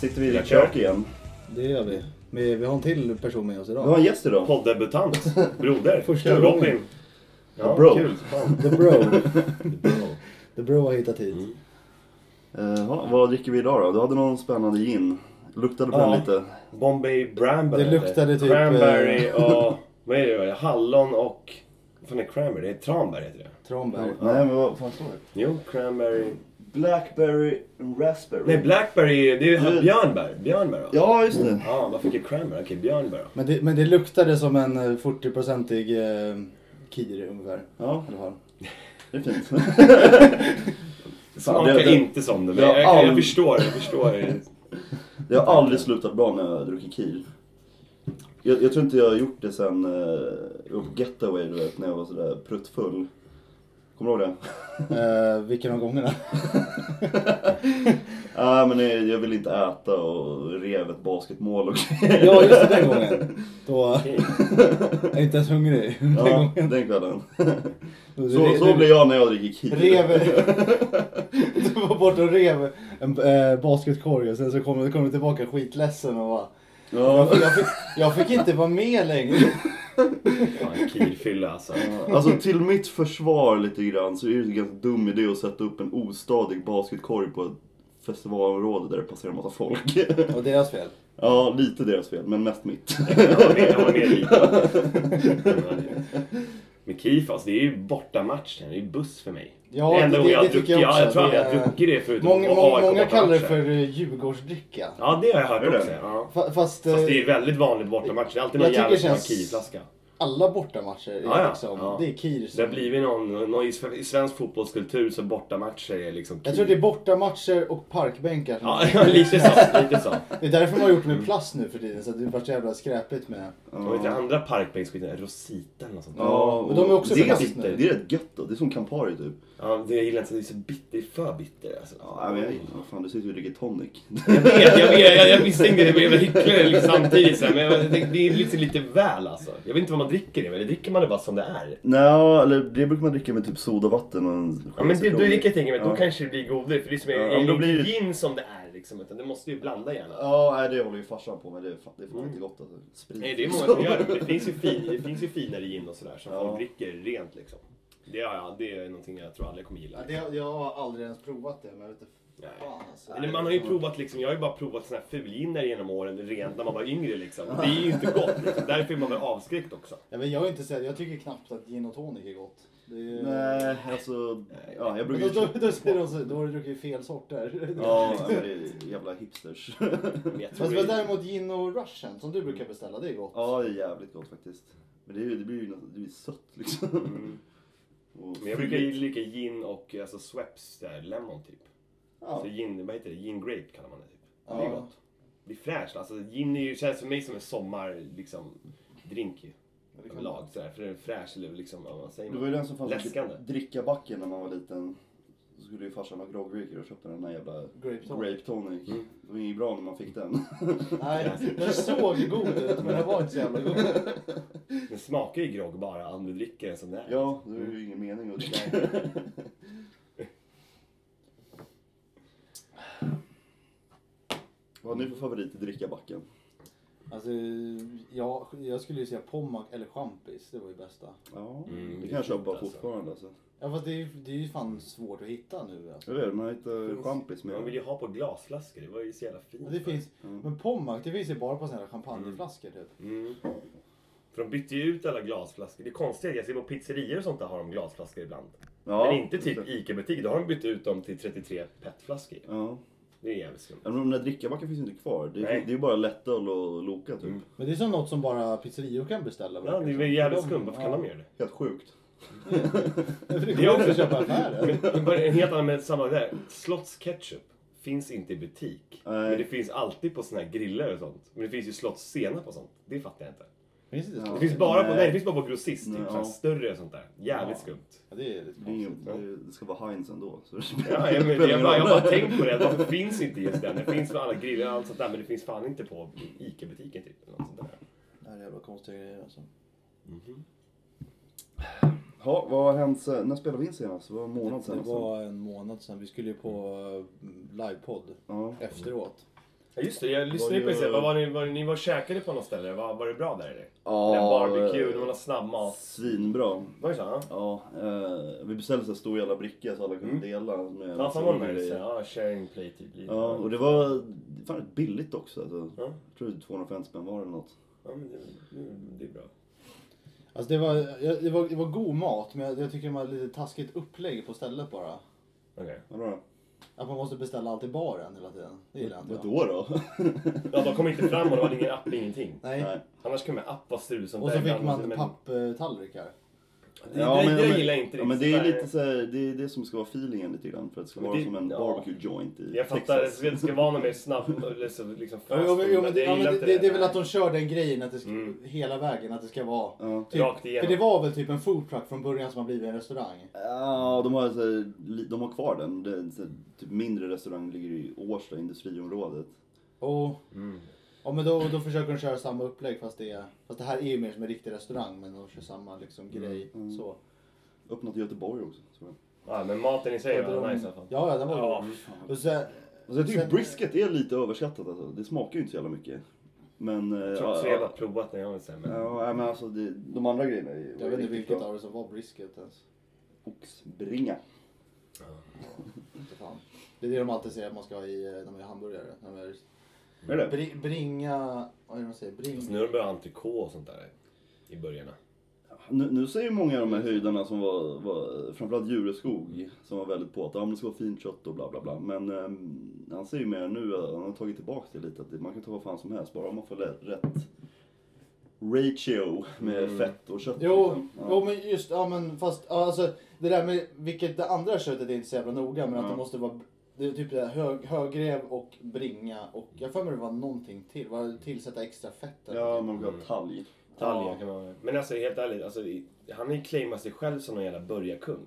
Sitter vi i ditt kök igen? Det gör vi. Vi, vi har en till person med oss Vi har idag. en gäst idag. Poddebutant. Broder. Första. Robin. Ja, bro. Kul. The Bro. Bro. The Bro har hittat hit. Mm. Eh, ja, vad dricker vi idag då? Du hade någon spännande gin. Luktade på Ja. den lite. Bombay Bramble. Det luktade typ, Cranberry eh, och... Vad är det? Hallon och... Vad fan är cranberry? Det är tranbär heter det. Tranberg. Nej men vad fan står det? Jo, cranberry. Blackberry and raspberry. Nej, blackberry. Det är ju björnbär. Björnbär va? Ja, just det. Ja, vad fick jag cranberry? Okej, björnbär då. Men det, men det luktade som en eh, 40-procentig eh, kir ungefär. Ja, I alla fall. det är fint. Det smakar det- det- inte som det, men jag, jag, jag all- förstår. Jag förstår. Det har aldrig slutat bra när jag druckit kir. Jag, jag tror inte jag har gjort det sen uh, jag Getaway, du vet, när jag var sådär pruttfull. Kommer du ihåg det? Eh, vilken av gångerna? Ja, men jag, jag ville inte äta och rev ett basketmål och ja, just den gången. Då Okej. är jag inte ens hungrig. Den Ja, gången. den kvällen. Så, så blir jag när jag dricker kir. Rev... du var borta och rev en äh, basketkorg och sen så kom, kom du tillbaka skitledsen och bara... Ja. Jag, fick, jag, fick, jag fick inte vara med längre. Fan, kirfylla alltså. Alltså till mitt försvar lite grann så är det en ganska dum idé att sätta upp en ostadig basketkorg på ett festivalområde där det passerar en massa folk. Och deras fel. Ja, lite deras fel, men mest mitt. Jag var med, jag var med lite. Men KIF, alltså, det är ju bortamatch. Det är ju buss för mig. Ja, det är det- jag det tycker druckit. jag Ja, jag också. tror Det aldrig jag är- druckit det förutom Många, många, många kallar det bortamatcher. för eh, Djurgårdsdricka. Ja, det har jag hört Är det också. det? Ja. Fa- Fast, eh, Fast det är väldigt vanligt bortamatch. Det är alltid någon jävel som har KIF-flaska. alla bortamatcher är Ja, ja. liksom, Ja. det är Kir Det som... har blivit någon, någon i sve- i svensk fotbollskultur så bortamatcher är liksom Jag tror det är bortamatcher och parkbänkar. Ja, lite så. Lite så. Det är därför man har gjort det med plast nu för tiden, så att det vart så jävla skräpigt med... Och vet du, andra parkbänksskiten, Rosita eller något sånt. Ja, men de är också det, är, nu. det är rätt gött då. Det är som Campari typ. Ja, det jag gillar inte, det är så bitter, det är för bitter alltså. Ja, men jag, vad fan, du sitter ju och dricker tonic. Jag vet, jag vet, jag, jag misstänkte det, jag var hycklare liksom samtidigt. Men jag, det, det är lite, lite väl alltså. Jag vet inte vad man dricker det med, eller dricker man det bara som det är? Nej, eller det brukar man dricka med typ sodavatten och en Ja men det, då är det kan jag tänka mig, då Ja. kanske det blir godare. För det är som Ja, är, då det- gin som det är liksom, utan det måste ju blanda gärna. Ja, nej, det håller ju farsan på med. Det är fan, det är fan Mm. inte gott alltså. Sprit. Nej, det är många som gör det, det finns ju, fin, det finns ju finare gin och sådär som Ja. folk dricker rent liksom. Det, jag, det är någonting jag tror alla kommer gilla. Ja, det, jag har aldrig ens provat det, men jag vet inte Nej. fan alltså. Eller man har ju provat liksom, jag har ju bara provat såna här fulginnar genom åren rent när man var yngre liksom. Det är ju inte gott liksom. Därför är man väl avskräckt också. Ja, men jag är inte så, jag tycker knappt att gin och tonic är gott. Är, Nej, alltså. Ja, jag brukar då, då, då så, då har du druckit fel sorter. Ja, men det är jävla hipsters. Men jag tror Fast det, men däremot gin och russian som du brukar beställa, det är gott. Ja, det är jävligt gott faktiskt. Men det, är, det blir ju något- det blir sött liksom. Mm. Och Men jag brukar lika gin och alltså Sweps där, lemon typ. Ja. Så gin, vad heter det? Gin grape kallar man det typ. Det är Ja. gott. Det är fräscht. Alltså gin är ju, känns för mig som en sommar, liksom, drink ju. Överlag sådär. För den är fräsch eller liksom, vad man säger Det var ju man? den som fanns Läskande. i drickabacken när man var liten. Så skulle ju farsan ha groggdrickor och köpte den där jävla Grape tonic. grape tonic. Mm. Det var inget bra när man fick den. Nej, den såg god ut men den var inte så jävla god. Den smakar ju grogg bara om du dricker den som det är. Ja, det var ju ingen mening att dricka. Vad har ni för favorit i drickabacken? Alltså, ja, jag skulle ju säga Pommac eller Champis, det var ju bästa. Ja, Mm, det kan är jag köpa alltså. fortfarande alltså. Ja fast det är, ju- det är ju fan svårt att hitta nu alltså. Jag vet, man hittar champis med. Man vill ju ha på glasflaskor, det var ju så jävla fint. Men det finns, Mm. men Pommac det finns ju bara på sådana här champagneflaskor typ. Mm. För de bytte ju ut alla glasflaskor. Det är konstigt, jag ser på pizzerior och sånt där har de glasflaskor ibland. Ja, Men inte typ. ICA-butik, då har de bytt ut dem till 33 petflaskor. Ja. Det är jävligt skumt. Men de där drickabacken finns inte kvar. Det är, Nej. det är ju bara lättöl och Loka typ. Mm. Men det är som något som bara pizzerior kan beställa. Ja, det är väl jävligt skumt. Varför kan de göra det? Helt sjukt. Det går också- att köpa affärer. Men en helt annan med samma där. Slotts ketchup finns inte i butik. Nej. Men det finns alltid på såna här griller och sånt. Men det finns ju Slotts senap och sånt. Det fattar jag inte. Finns det Ja. Det finns bara på, Nej. nej, det finns bara på grossist. Nej, Typ, ja. större och sånt där. Jävligt Ja. skumt. Ja, det är lite Det, är det, det ska vara Heinz ändå. Så det Ja, jag, men, spelar jag, ingen bara, jag bara tänkt på det. Varför finns inte just den? Det finns på alla griller och allt sånt där. Men det finns fan inte på ICA-butiken typ. eller Något sånt där. Det här är jävla konstiga grejer alltså. Ja, vad har hänt sen? När spelade vi in senast? Det var en månad Det, sedan. det var en månad sedan. Vi skulle ju på eh, livepodd Ja. efteråt. Ja, just det, jag lyssnade Var på ju- det. Vad var ni, var, ni var och käkade på något ställe? Var, var det bra där eller? Ja, barbecue, det var någon snabbmat. Svinbra. Var det så? Ja, eh, vi beställde så här stor jävla bricka så alla kunde Mm. dela. Med ja massa fan vad olika nice. grejer. Ja, sharing plate typ. Ja, och det var fan rätt billigt också. Alltså. Ja, Jag tror det är 250 spänn var eller något. ja men det, det, det är bra. Alltså det var, jag- det var, det var god mat, men jag, jag tycker det var lite taskigt upplägg på stället bara. Okej. Vadå då? Att man måste beställa allt i baren hela tiden. Det gillar inte jag. Vadå då? Ja, de kom inte fram och det var ingen app, ingenting. Nej. Nej. Annars kan med app vara strul som Och så fick man men- papptallrikar. Det, det gillar jag inte Ja men det är lite så här, det är det som ska vara feelingen lite grann. För att det ska Men vara det- som en ja. barbecue joint i Jag fattar, Texas. det ska vara något mer snabb, eller så liksom Jo, fast jo, men, jo, men, det, ja, men gillar det, det, det är väl att de kör den grejen att det ska, Mm. hela vägen, att det ska vara... Ja. Typ, Rakt för igenom. det var väl typ en food truck från början som har blivit en restaurang? Ja, de har, så här, de har kvar den. Det så här, typ mindre restaurang ligger i Årsta industriområdet. Och, Mm. Ja, men då, då försöker de köra samma upplägg fast det, är- fast det här är ju mer som en riktig restaurang men de kör samma liksom, grej. Mm. Så. Öppnat i Göteborg också. Så. Ja, men maten i sig var de- nice i alla fall. Ja, ja, den var Ja, god. Och så, Alltså jag tycker Sen- brisket är lite överskattat alltså. Det smakar ju inte så jävla mycket. Men... eh, Jag tror också jag har provat när jag var sen. Men... Ja, men alltså det, de andra grejerna är jag vet inte vilket av det som var brisket ens. Oxbringa. Inte fan. Det är det de alltid säger att man ska ha i eh, när man gör hamburgare. När man gör Är det? bri, bringa... Vad är det de säger? Bring... Så nu har de börjat entrecote och sånt där i början. Nu, nu säger många av de här höjdarna som var, var framförallt Djureskog, som var väldigt på att det ska vara fint kött och bla bla bla. Men ehm, han säger mer nu, eh, han har tagit tillbaka det lite, att man kan ta vad fan som helst bara man får rätt, rätt ratio med Mm. fett och kött. Jo, liksom. Ja. jo, men just, ja men fast, alltså det där med vilket, det andra köttet är inte så jävla noga men att Ja. det måste vara, det är typ det hög, högrev och bringa och jag får mig det var någonting till, var det tillsätta extra fett eller Ja, vill ha talg. Talja Ja. kan man Men alltså helt ärligt, alltså, han har ju claimat sig själv som någon jävla burgarkung.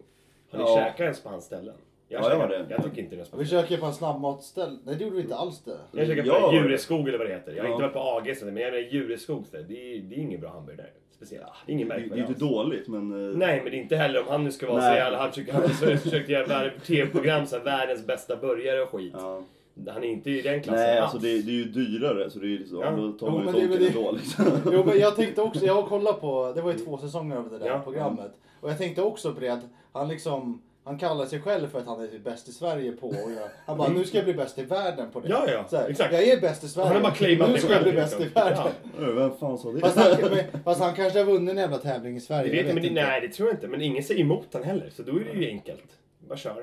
Har ni Ja. käkat ens på hans ställen? Jag, Ja, jag käkade- har det. jag tycker inte det är Vi käkade på en snabbmatsställ, nej det gjorde vi inte alls det. Jag käkade Ja. på Djureskog eller vad det heter. Jag har Ja. inte varit på AGs men jag är Djureskog. Det är, det är ingen bra hamburgare där. Speciellt. Det är ingen Det, det är inte dåligt men... eh, Nej, men det är inte heller om han nu ska vara Nej. så jävla... Han försöker, han försöker göra tv-program så här, världens bästa burgare och skit. Ja. Han är inte i den klassen Nej, alltså det, det är ju dyrare så det är liksom, Ja. då tar Jo, man ju men det- ändå liksom. Jo men jag tänkte också, jag har kollat på, det var ju två säsonger av det där Ja. programmet. Och jag tänkte också på det att han liksom, han kallar sig själv för att han är typ bäst i Sverige på och jag, Han bara, nu ska jag bli bäst i världen på det. Ja, ja, Så här, exakt. Jag är bäst i Sverige. Han har bara claimat Nu ska jag bli bäst i liksom. världen. Ja. Vem fan sa det? Fast, han, men, fast han kanske har vunnit en jävla tävling i Sverige. Det vet jag jag, men inte. nej, det tror jag inte. Men ingen säger emot han heller. Så då är det ju enkelt. Bara köra.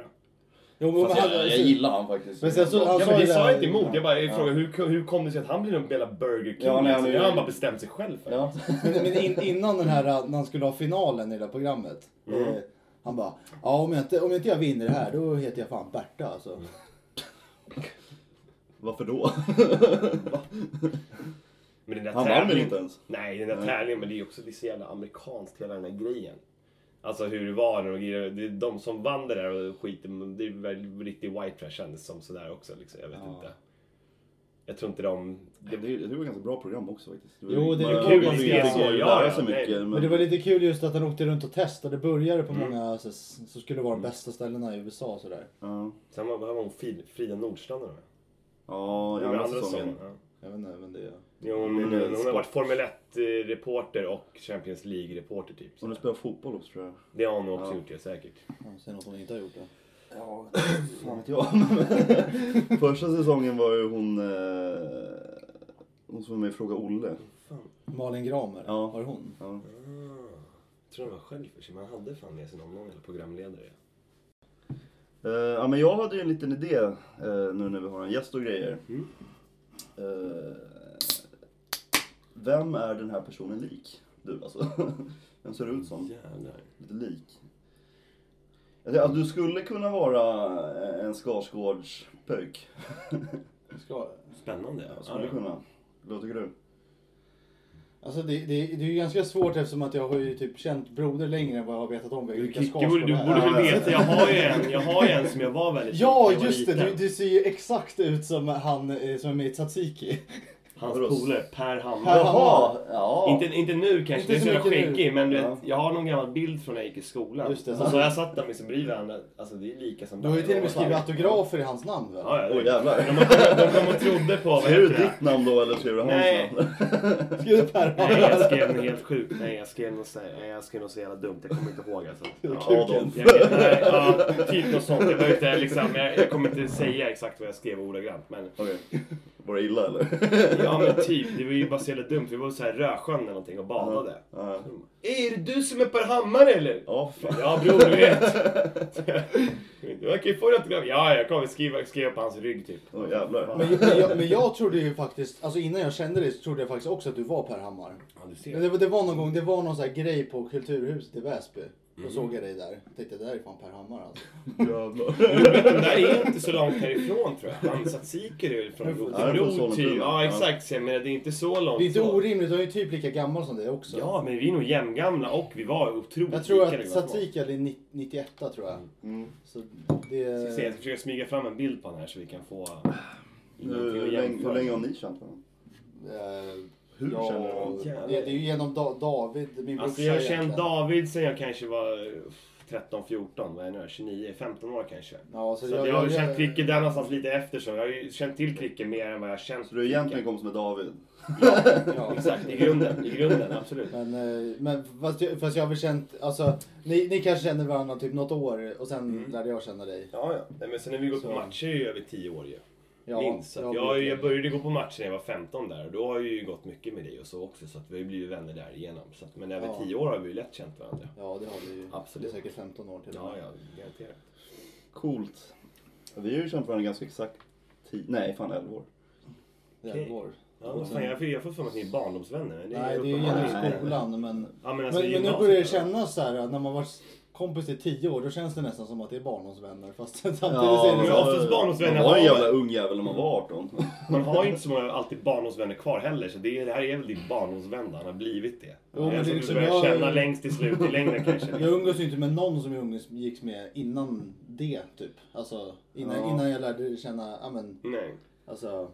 Jo, men Fast han, jag, jag gillar han faktiskt. Men sen så- han Ja, sa men det sa jag inte emot. Jag bara Ja. frågade hur, hur kom det sig att han blev en jävla Burger King? Ja, nej, han är- Det har han bara bestämt sig själv för. Ja. Men, men in, innan den här, när han skulle ha finalen i det här programmet. Mm. Eh, han bara, ja om jag, inte, om inte jag vinner det här då heter jag fan Berta alltså. Varför då? Men den där Han vann väl tävlingen- inte ens? Nej, den där Nej. tävlingen, men det är ju också det är så jävla amerikanskt hela den där grejen. Alltså hur det var när de, det är de som vann det där och skiten, det är väl riktigt white trash kändes som sådär också liksom. Jag vet Ja. inte. Jag tror inte de... Det, det, det var ett ganska bra program också faktiskt. var- Jo, det är man- kul man att fick se ju så. lära Ja, sig mycket. Men det var lite kul just att han åkte runt och testade burgare på Mm. många så, så skulle det vara de bästa ställena i USA och sådär. Ja, Sen var, var hon Fri- Frida Nordstrand med. ja i Det var andra säsongen. säsongen. Ja. Jag vet inte, men det... Jo, Mm, men, det är hon har varit Formel 1-reporter och Champions League-reporter typ. Och nu spelar fotboll också tror jag. Det har hon också Ja. gjort, ja, säkert. Ja, Säg något hon inte har gjort det. Ja, fan vet jag. Första säsongen var ju hon... Eh, hon som var med i Fråga Olle. Fan. Malin Gramer, Ja. var det hon? Ja. Ah. Jag tror hon var själv för sig. Man hade fan med sig någon, någon eller programledare. Eh, ja men jag hade ju en liten idé eh, nu när vi har en gäst och grejer. Mm. Eh, vem är den här personen lik? Du alltså. Vem ser ut som? Jävlar. Lite lik. Jag tänkte du skulle kunna vara en Skarsgårdspöjk. Ska... Spännande. Jag skulle kunna. Vad tycker du? Alltså det, det, det är ju ganska svårt eftersom att jag har ju typ känt Broder längre än vad jag har vetat om vilka Kicke borde, du borde väl veta, jag har ju en, jag har ju en som jag var väldigt Ja, just det! Du, du ser ju exakt ut som han eh, som är med i Tsatsiki. Hans polare Per Hammar. Hammar. Jaha! Ja. Inte, inte nu kanske, Inte det är så jävla skäggig, men du Ja. vet, jag har någon gammal bild från när jag gick i skolan. Just det. Så, så jag satt där liksom bredvid varandra, alltså det är lika som Du har ju till och med skrivit Ja, autografer i hans namn väl? ja, Åh jävlar. de, de, de kom och trodde på, vad Skrev du ditt namn då eller skrev du hans Nej. namn? Skrev du Per Nej, jag Hammar? skrev något helt sjukt. Nej, jag skrev något så, nej, jag skrev något så jävla dumt. Jag kommer inte ihåg alltså. Ja, jag nej, ja, typ något sånt. Jag, behöver inte, liksom, jag, jag kommer inte säga exakt vad jag skrev ordagrant. Men, Okej. Var det illa eller? ja men typ, det var ju bara så jävla dumt. Vi var så här Rösjön eller någonting och badade. Ja. Är det du som är Per Hammar eller? Ja, fan. Ja bror, du vet. Jag kan ju få det autograf. Ja, jag kommer skriva, skriva på hans rygg typ. Åh jävlar. Men, men, jag, men jag trodde ju faktiskt, alltså innan jag kände dig så trodde jag faktiskt också att du var Per Hammar. Ja, du ser. Det, var- det var någon gång, det var någon sån här grej på Kulturhuset i Väsby. Då såg jag dig där. Tänkte det där är fan Per Hammar alltså. Den där är inte så långt härifrån tror jag. Han Tsatsiki är ju från Ja, det är från Rotebro Sollentuna. typ. Ja exakt, så jag menar det är inte så långt. Det är inte så. orimligt, du är ju typ lika gammal som dig också. Ja, men vi är nog jämngamla och vi var otroligt Jag tror lika att vi var små. Tsatsiki är ni- 91 tror jag. Mm. Så Ska se, Jag det... ska försöka smyga fram en bild på honom här så vi kan få Hur, någonting att länge, jämföra. hur länge har ni känt varandra? eh, Hur ja, känner du det, det är ju genom da, David, min Alltså brorsa jag har känt. David sen jag kanske var 13, 14, vad är det nu? 29, 15 år kanske. Ja, så Så jag, jag har känt Kricke där någonstans lite efter så. Jag har ju känt till Kricke mer än vad jag har känt Så du är egentligen kompis med David? Ja. Exakt, i grunden. I grunden, absolut. Men, eh, men fast, jag- fast jag har väl känt, alltså ni, ni kanske känner varandra typ något år och sen Mm. lärde jag känna dig. Ja, ja. Nej, men sen när vi går på Så. matcher är ju över 10 år ju. Ja, Minst. Så att jag jag, jag började gå på matcher när jag var 15 där och då har jag ju gått mycket med dig och så också så att vi har ju blivit vänner därigenom. Så att, men över Ja. 10 år har vi ju lätt känt varandra. Ja, det har vi ju. Absolut. Det är säkert 15 år till. Ja, ja, garanterat. Coolt. Vi har ju känt varandra ganska exakt 10, nej fan 11 år. Det är Okej. år. Ja, fan, jag, jag får för mig att ni är barndomsvänner. Nej, det är ju genom skolan men... Ja, men alltså, Men, men nu börjar det kännas så här när man varit kompis i 10 år, då känns det nästan som att det är barndomsvänner. Fast samtidigt så är det så oftast barndomsvänner Man var en har- jävla ung jävel när man var 18. Man har ju inte så många alltid barndomsvänner kvar heller så det, är, det här är väl din barndomsvän han har blivit det. Jo, men det är jag tror liksom du börjar jag- känna längst till slut i längden kanske. Jag umgås ju inte med någon som jag umgicks med innan det typ. Alltså innan, Ja. innan jag lärde känna, ja men Nej. alltså.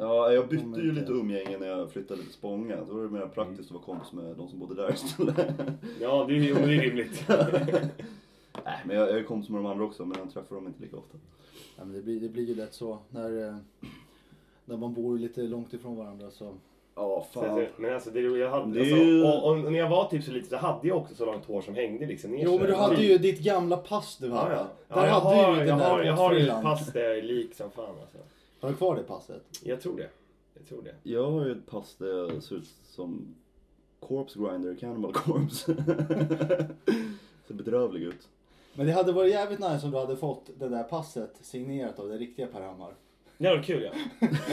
Ja, jag bytte Ja, ju lite umgänge när jag flyttade till Spånga. Då var det mer praktiskt att vara kompis med de som bodde där istället. Ja, det är, är rimligt. Nej, men jag, jag är kompis med de andra också, men jag träffar dem inte lika ofta. Ja, men det, blir, det blir ju lätt så när, eh, när man bor lite långt ifrån varandra så. Ja, fan. men alltså, det, jag hade, Det är alltså, ju- och, och när jag var typ så lite så hade jag också så långt hår som hängde liksom ner Jo men du hade ju ditt gamla pass du Ja, hade. ja. Där ja, jag hade har, du ju jag den har, jag har ju ett pass där jag är lik som fan alltså. Har du kvar det passet? Jag tror det. Jag tror det. Jag har ju ett pass där jag ser ut som Corpse Grinder, Cannibal Corpse. ser bedrövlig ut. Men det hade varit jävligt nice om du hade fått det där passet signerat av det riktiga Per Hammar. Det var kul ja.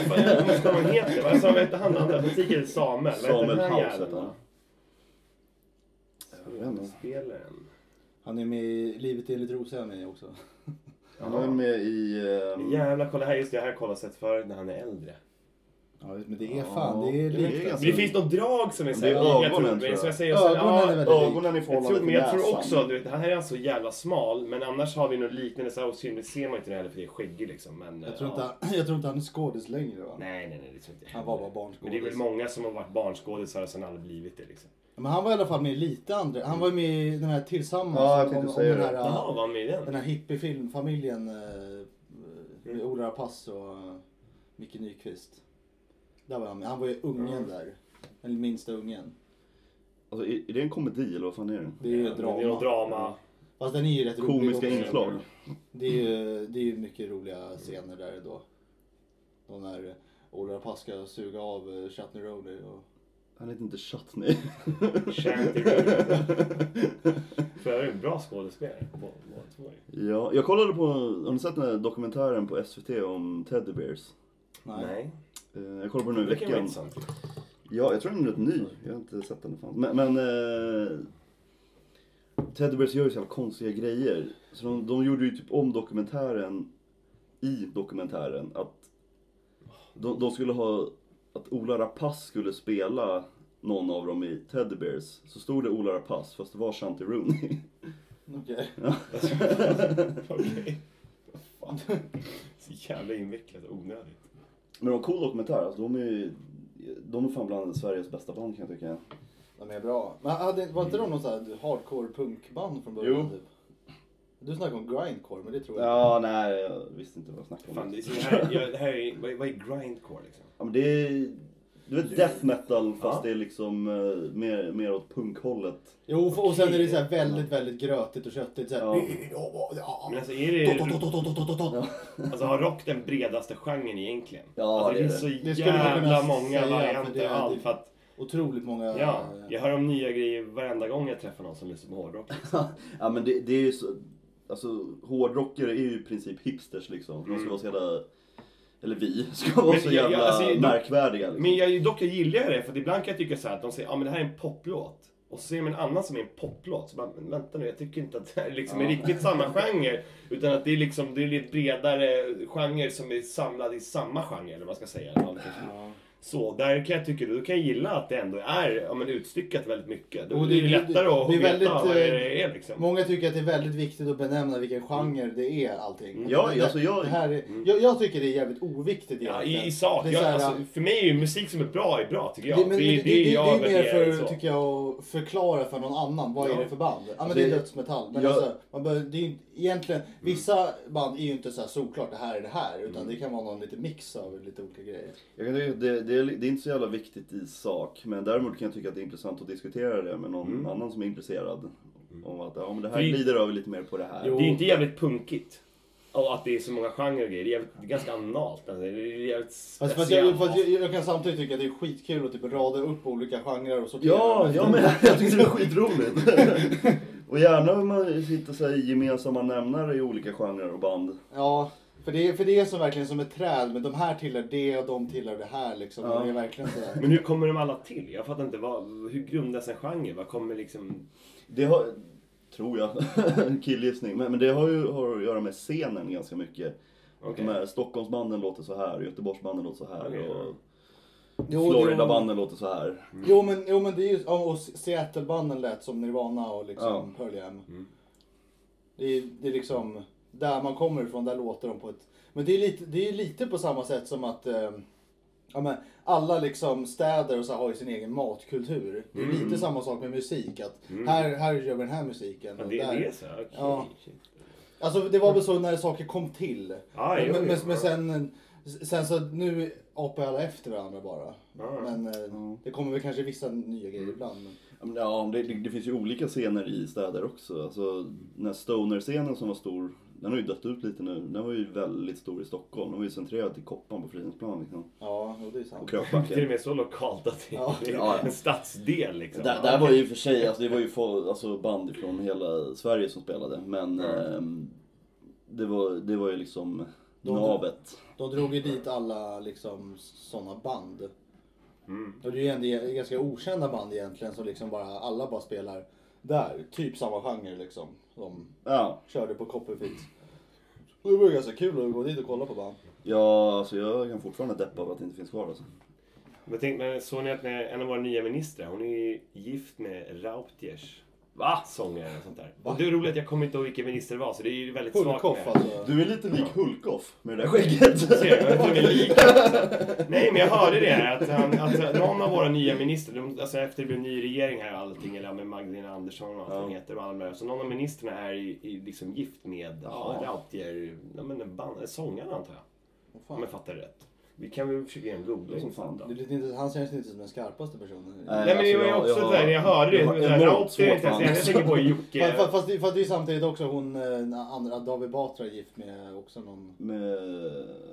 Fan, jag måste komma ihåg vad han heter. Vad sa- hette han andra? Butiken Samuel. Hette Samuel den House heter han. Spelaren. Han är med i Livet enligt Rosa är med också. Han var med i... ehm, Jävlar, kolla här. Just det, här har jag sett förut när han är äldre. Ja men det är Ja, fan, det är det är likt. ganska- alltså. Det finns något drag som är så Det är ögonen, tror, tror jag. som jag säger, så, Ögonen är ja, väldigt. Ögonen i förhållande till men jag tror också, du vet, han här är alltså jävla smal, men annars har vi något liknande så här, och synligt ser man inte det heller för det är skäggig liksom. Men, Jag tror, ja. inte, han- jag tror inte han är skådis längre va? Nej, nej, nej, det tror inte jag Han var bara Men det är barnskådis. väl många som har varit barnskådisar och sen aldrig blivit det liksom. Men han var i alla fall med i lite andra. Han var med i den här Tillsammans. Ja, jag säga om den det. här, Jaha, var han med i den? den här hippiefilmfamiljen eh, med Ola Rapace och eh, Micke Nyqvist. Där var han med. Han var ju ungen där. Den minsta ungen. Alltså, är det en komedi eller vad fan är det? Det är ju Ja, men Det är drama. drama. Fast den är ju rätt rolig Komiska också. inslag. Det är ju det är ju mycket roliga scener där då. De när Ola Rapace ska suga av eh, Chutney Rooney och... Han heter inte Chutney. Shanty. För en bra skådespelare. båda två. Ja, jag kollade på, har ni sett den här dokumentären på SVT om Teddy Bears? Nej. Eh, Jag kollade på den nu i veckan. Ja, jag tror den är rätt ny. Jag har inte sett den. Fan. Men, men eh, Teddy Bears gör ju så jävla konstiga grejer. Så de, de gjorde ju typ om dokumentären i dokumentären. Att de, de skulle ha, att Ola Rapace skulle spela någon av dem i Teddy Bears. Så stod det Ola Rapace fast det var Shanti Rooney. Okej. Okej. Vad fan. Så jävla invecklat och onödigt. Men de cool dokumentär, alltså, de är de är fan bland Sveriges bästa band kan jag tycka. De är bra. Men hade, var inte de någon sån här hardcore punkband från början? Jo. Typ? Du snackar om grindcore, men det tror jag Ja, nej, jag visste inte vad jag snackade om. Fan, det är, så det här, ja, det här är, vad, är- vad är grindcore liksom? Ja, men det är, du vet death metal fast det är liksom eh, mer, mer åt punkhållet. Jo, och sen är det så här väldigt, väldigt grötigt och köttigt. Så här, Ja. Men alltså är det... Alltså har rock den bredaste genren egentligen? Ja, alltså, det, det finns så är det. Det skulle man kunna jävla många säga, för varianter det är- av allt. För att, Otroligt många... ja, jag hör om nya grejer varenda gång jag träffar någon som lyssnar på hårdrock. Ja men det, det är ju så, alltså hårdrockare är ju i princip hipsters liksom. De ska vara så jävla, eller vi, ska vara Men så jag- jag- jävla alltså, då- märkvärdiga liksom. Men jag, dock jag gillar det, för att ibland kan jag tycka så här att de säger ja men det här är en poplåt. Och så ser man en annan som är en poplåt. Så bara, men vänta nu, jag tycker inte att det här liksom är Ja. riktigt samma genre. Utan att det är liksom, det är lite bredare genre som är samlad i samma genre, eller vad man ska säga. Ja. Så, där kan jag tycka, då kan jag gilla att det ändå är ja, men utstyckat väldigt mycket. Då Och det, det- är lättare att det är veta väldigt, vad det eh, är liksom. Många tycker att det är väldigt viktigt att benämna vilken genre det är allting. Ja, det, alltså jag- det här är, jag, jag tycker det är jävligt oviktigt Ja, i, I sak, Det är jag, här, alltså, för mig är ju musik som är bra är bra tycker jag. Det, men, det, det, är det, jag det är mer för, så. tycker jag, att förklara för någon annan. Vad Ja. är det för band? Ja men Det- det är dödsmetall. Men alltså, man bör, det är egentligen, vissa band är ju inte så här solklart det här är det här. Utan det kan vara någon liten mix av lite olika grejer. Jag kan tycka att det, det, är, det är inte så jävla viktigt i sak, men däremot kan jag tycka att det är intressant att diskutera det med någon Mm. annan som är intresserad. Om att ja, men det här glider över lite mer på det här. Jo. Det är inte jävligt punkigt. Och att det är så många genrer och grejer. Det är, jävligt, det är ganska analt. Alltså. Det är jävligt Fast, fast, jag, speciellt. fast jag, jag kan samtidigt tycka att det är skitkul att typ rada upp olika genrer och sortera. Ja, dem. ja men jag tycker det är skitroligt. och gärna om man hittar sig gemensamma nämnare i olika genrer och band. Ja, för det, är- för det är så verkligen som ett träd. Men de här tillhör det och de tillhör det här liksom. Ja. Det är verkligen sådär. Men hur kommer de alla till? Jag fattar inte. Vad, hur grundas en genre? Vad kommer liksom... Det har, tror jag, killgissning, men, men det har ju har att göra med scenen ganska mycket. Okej. De här Stockholmsbanden låter så här, Göteborgsbanden låter så här Okej, och Jo, Floridabanden låter så här. Jo men, jo, men det är ju, och Seattle-banden lät som Nirvana och liksom Ja. Pearl Jam. Mm. Det, är, det är liksom, där man kommer ifrån, där låter de på ett... Men det är lite, det är lite på samma sätt som att eh, ja, men alla liksom städer och så har ju sin egen matkultur. Det är Mm. lite samma sak med musik. Att Mm. här, här gör vi den här musiken. Ja, och det, där. det är så? Okej. Ja. Alltså det var väl så när saker kom till. Ah, jo, men, men, jo. men sen, sen så nu apar alla efter varandra bara. Ja. Men eh, det kommer väl kanske vissa nya grejer ibland. Men... Ja, det, det, finns ju olika scener i städer också. Alltså, den här stoner-scenen som var stor, den har ju dött ut lite nu. Den var ju väldigt stor i Stockholm. Den var ju centrerad till Koppan på Fridhemsplan liksom. Ja, det är sant. Och Till och Krökbacken. med så lokalt att det Ja. det är Ja. en stadsdel liksom. Där, där var ju för sig, alltså, det var ju få, alltså, band från hela Sverige som spelade. Men Mm. ehm, det, var, det var ju liksom De- navet. De drog ju dit alla liksom sådana band. Mm. Och det är ju ändå ganska okända band egentligen som liksom bara, alla bara spelar där. Typ samma genre liksom. De Ja, körde på Copperfields. Det var ju ganska kul att gå dit och kolla på band. ja alltså, jag kan fortfarande deppa över att det inte finns kvar. Alltså. Men tänk, men såg ni att en av våra nya ministrar, hon är ju gift med Rautjers Va? sångare och sånt där. Va? Och det är roligt att jag kommer inte ihåg vilken minister det var, så det är ju väldigt svagt Hulkoff alltså. Du är lite lik Hulkoff med det där skägget. Ser du? Jag tror vi är lika. Nej, men jag hörde det här, att, han, att någon av våra nya ministrar, de, alltså efter det blev ny regering här och allting, eller med Magdalena Andersson och allt hon Ja. heter, och där, så någon av ministrarna är i, i, liksom gift med ja. Rautjer, ja, men band, sångaren antar jag. Vad Om jag fattar rätt. Vi kan väl försöka göra en googling Som fan. då. Det intressant. Han känns inte som den skarpaste personen. Nej. Nej men det alltså, ju jag- också jag har- där när jag hörde det. jag det där, enormt Raut är inte ens jag tänker på Jocke. Fast, fast, fast, det- fast det är samtidigt också hon, eh, andra, David Batra är gift med också någon... Med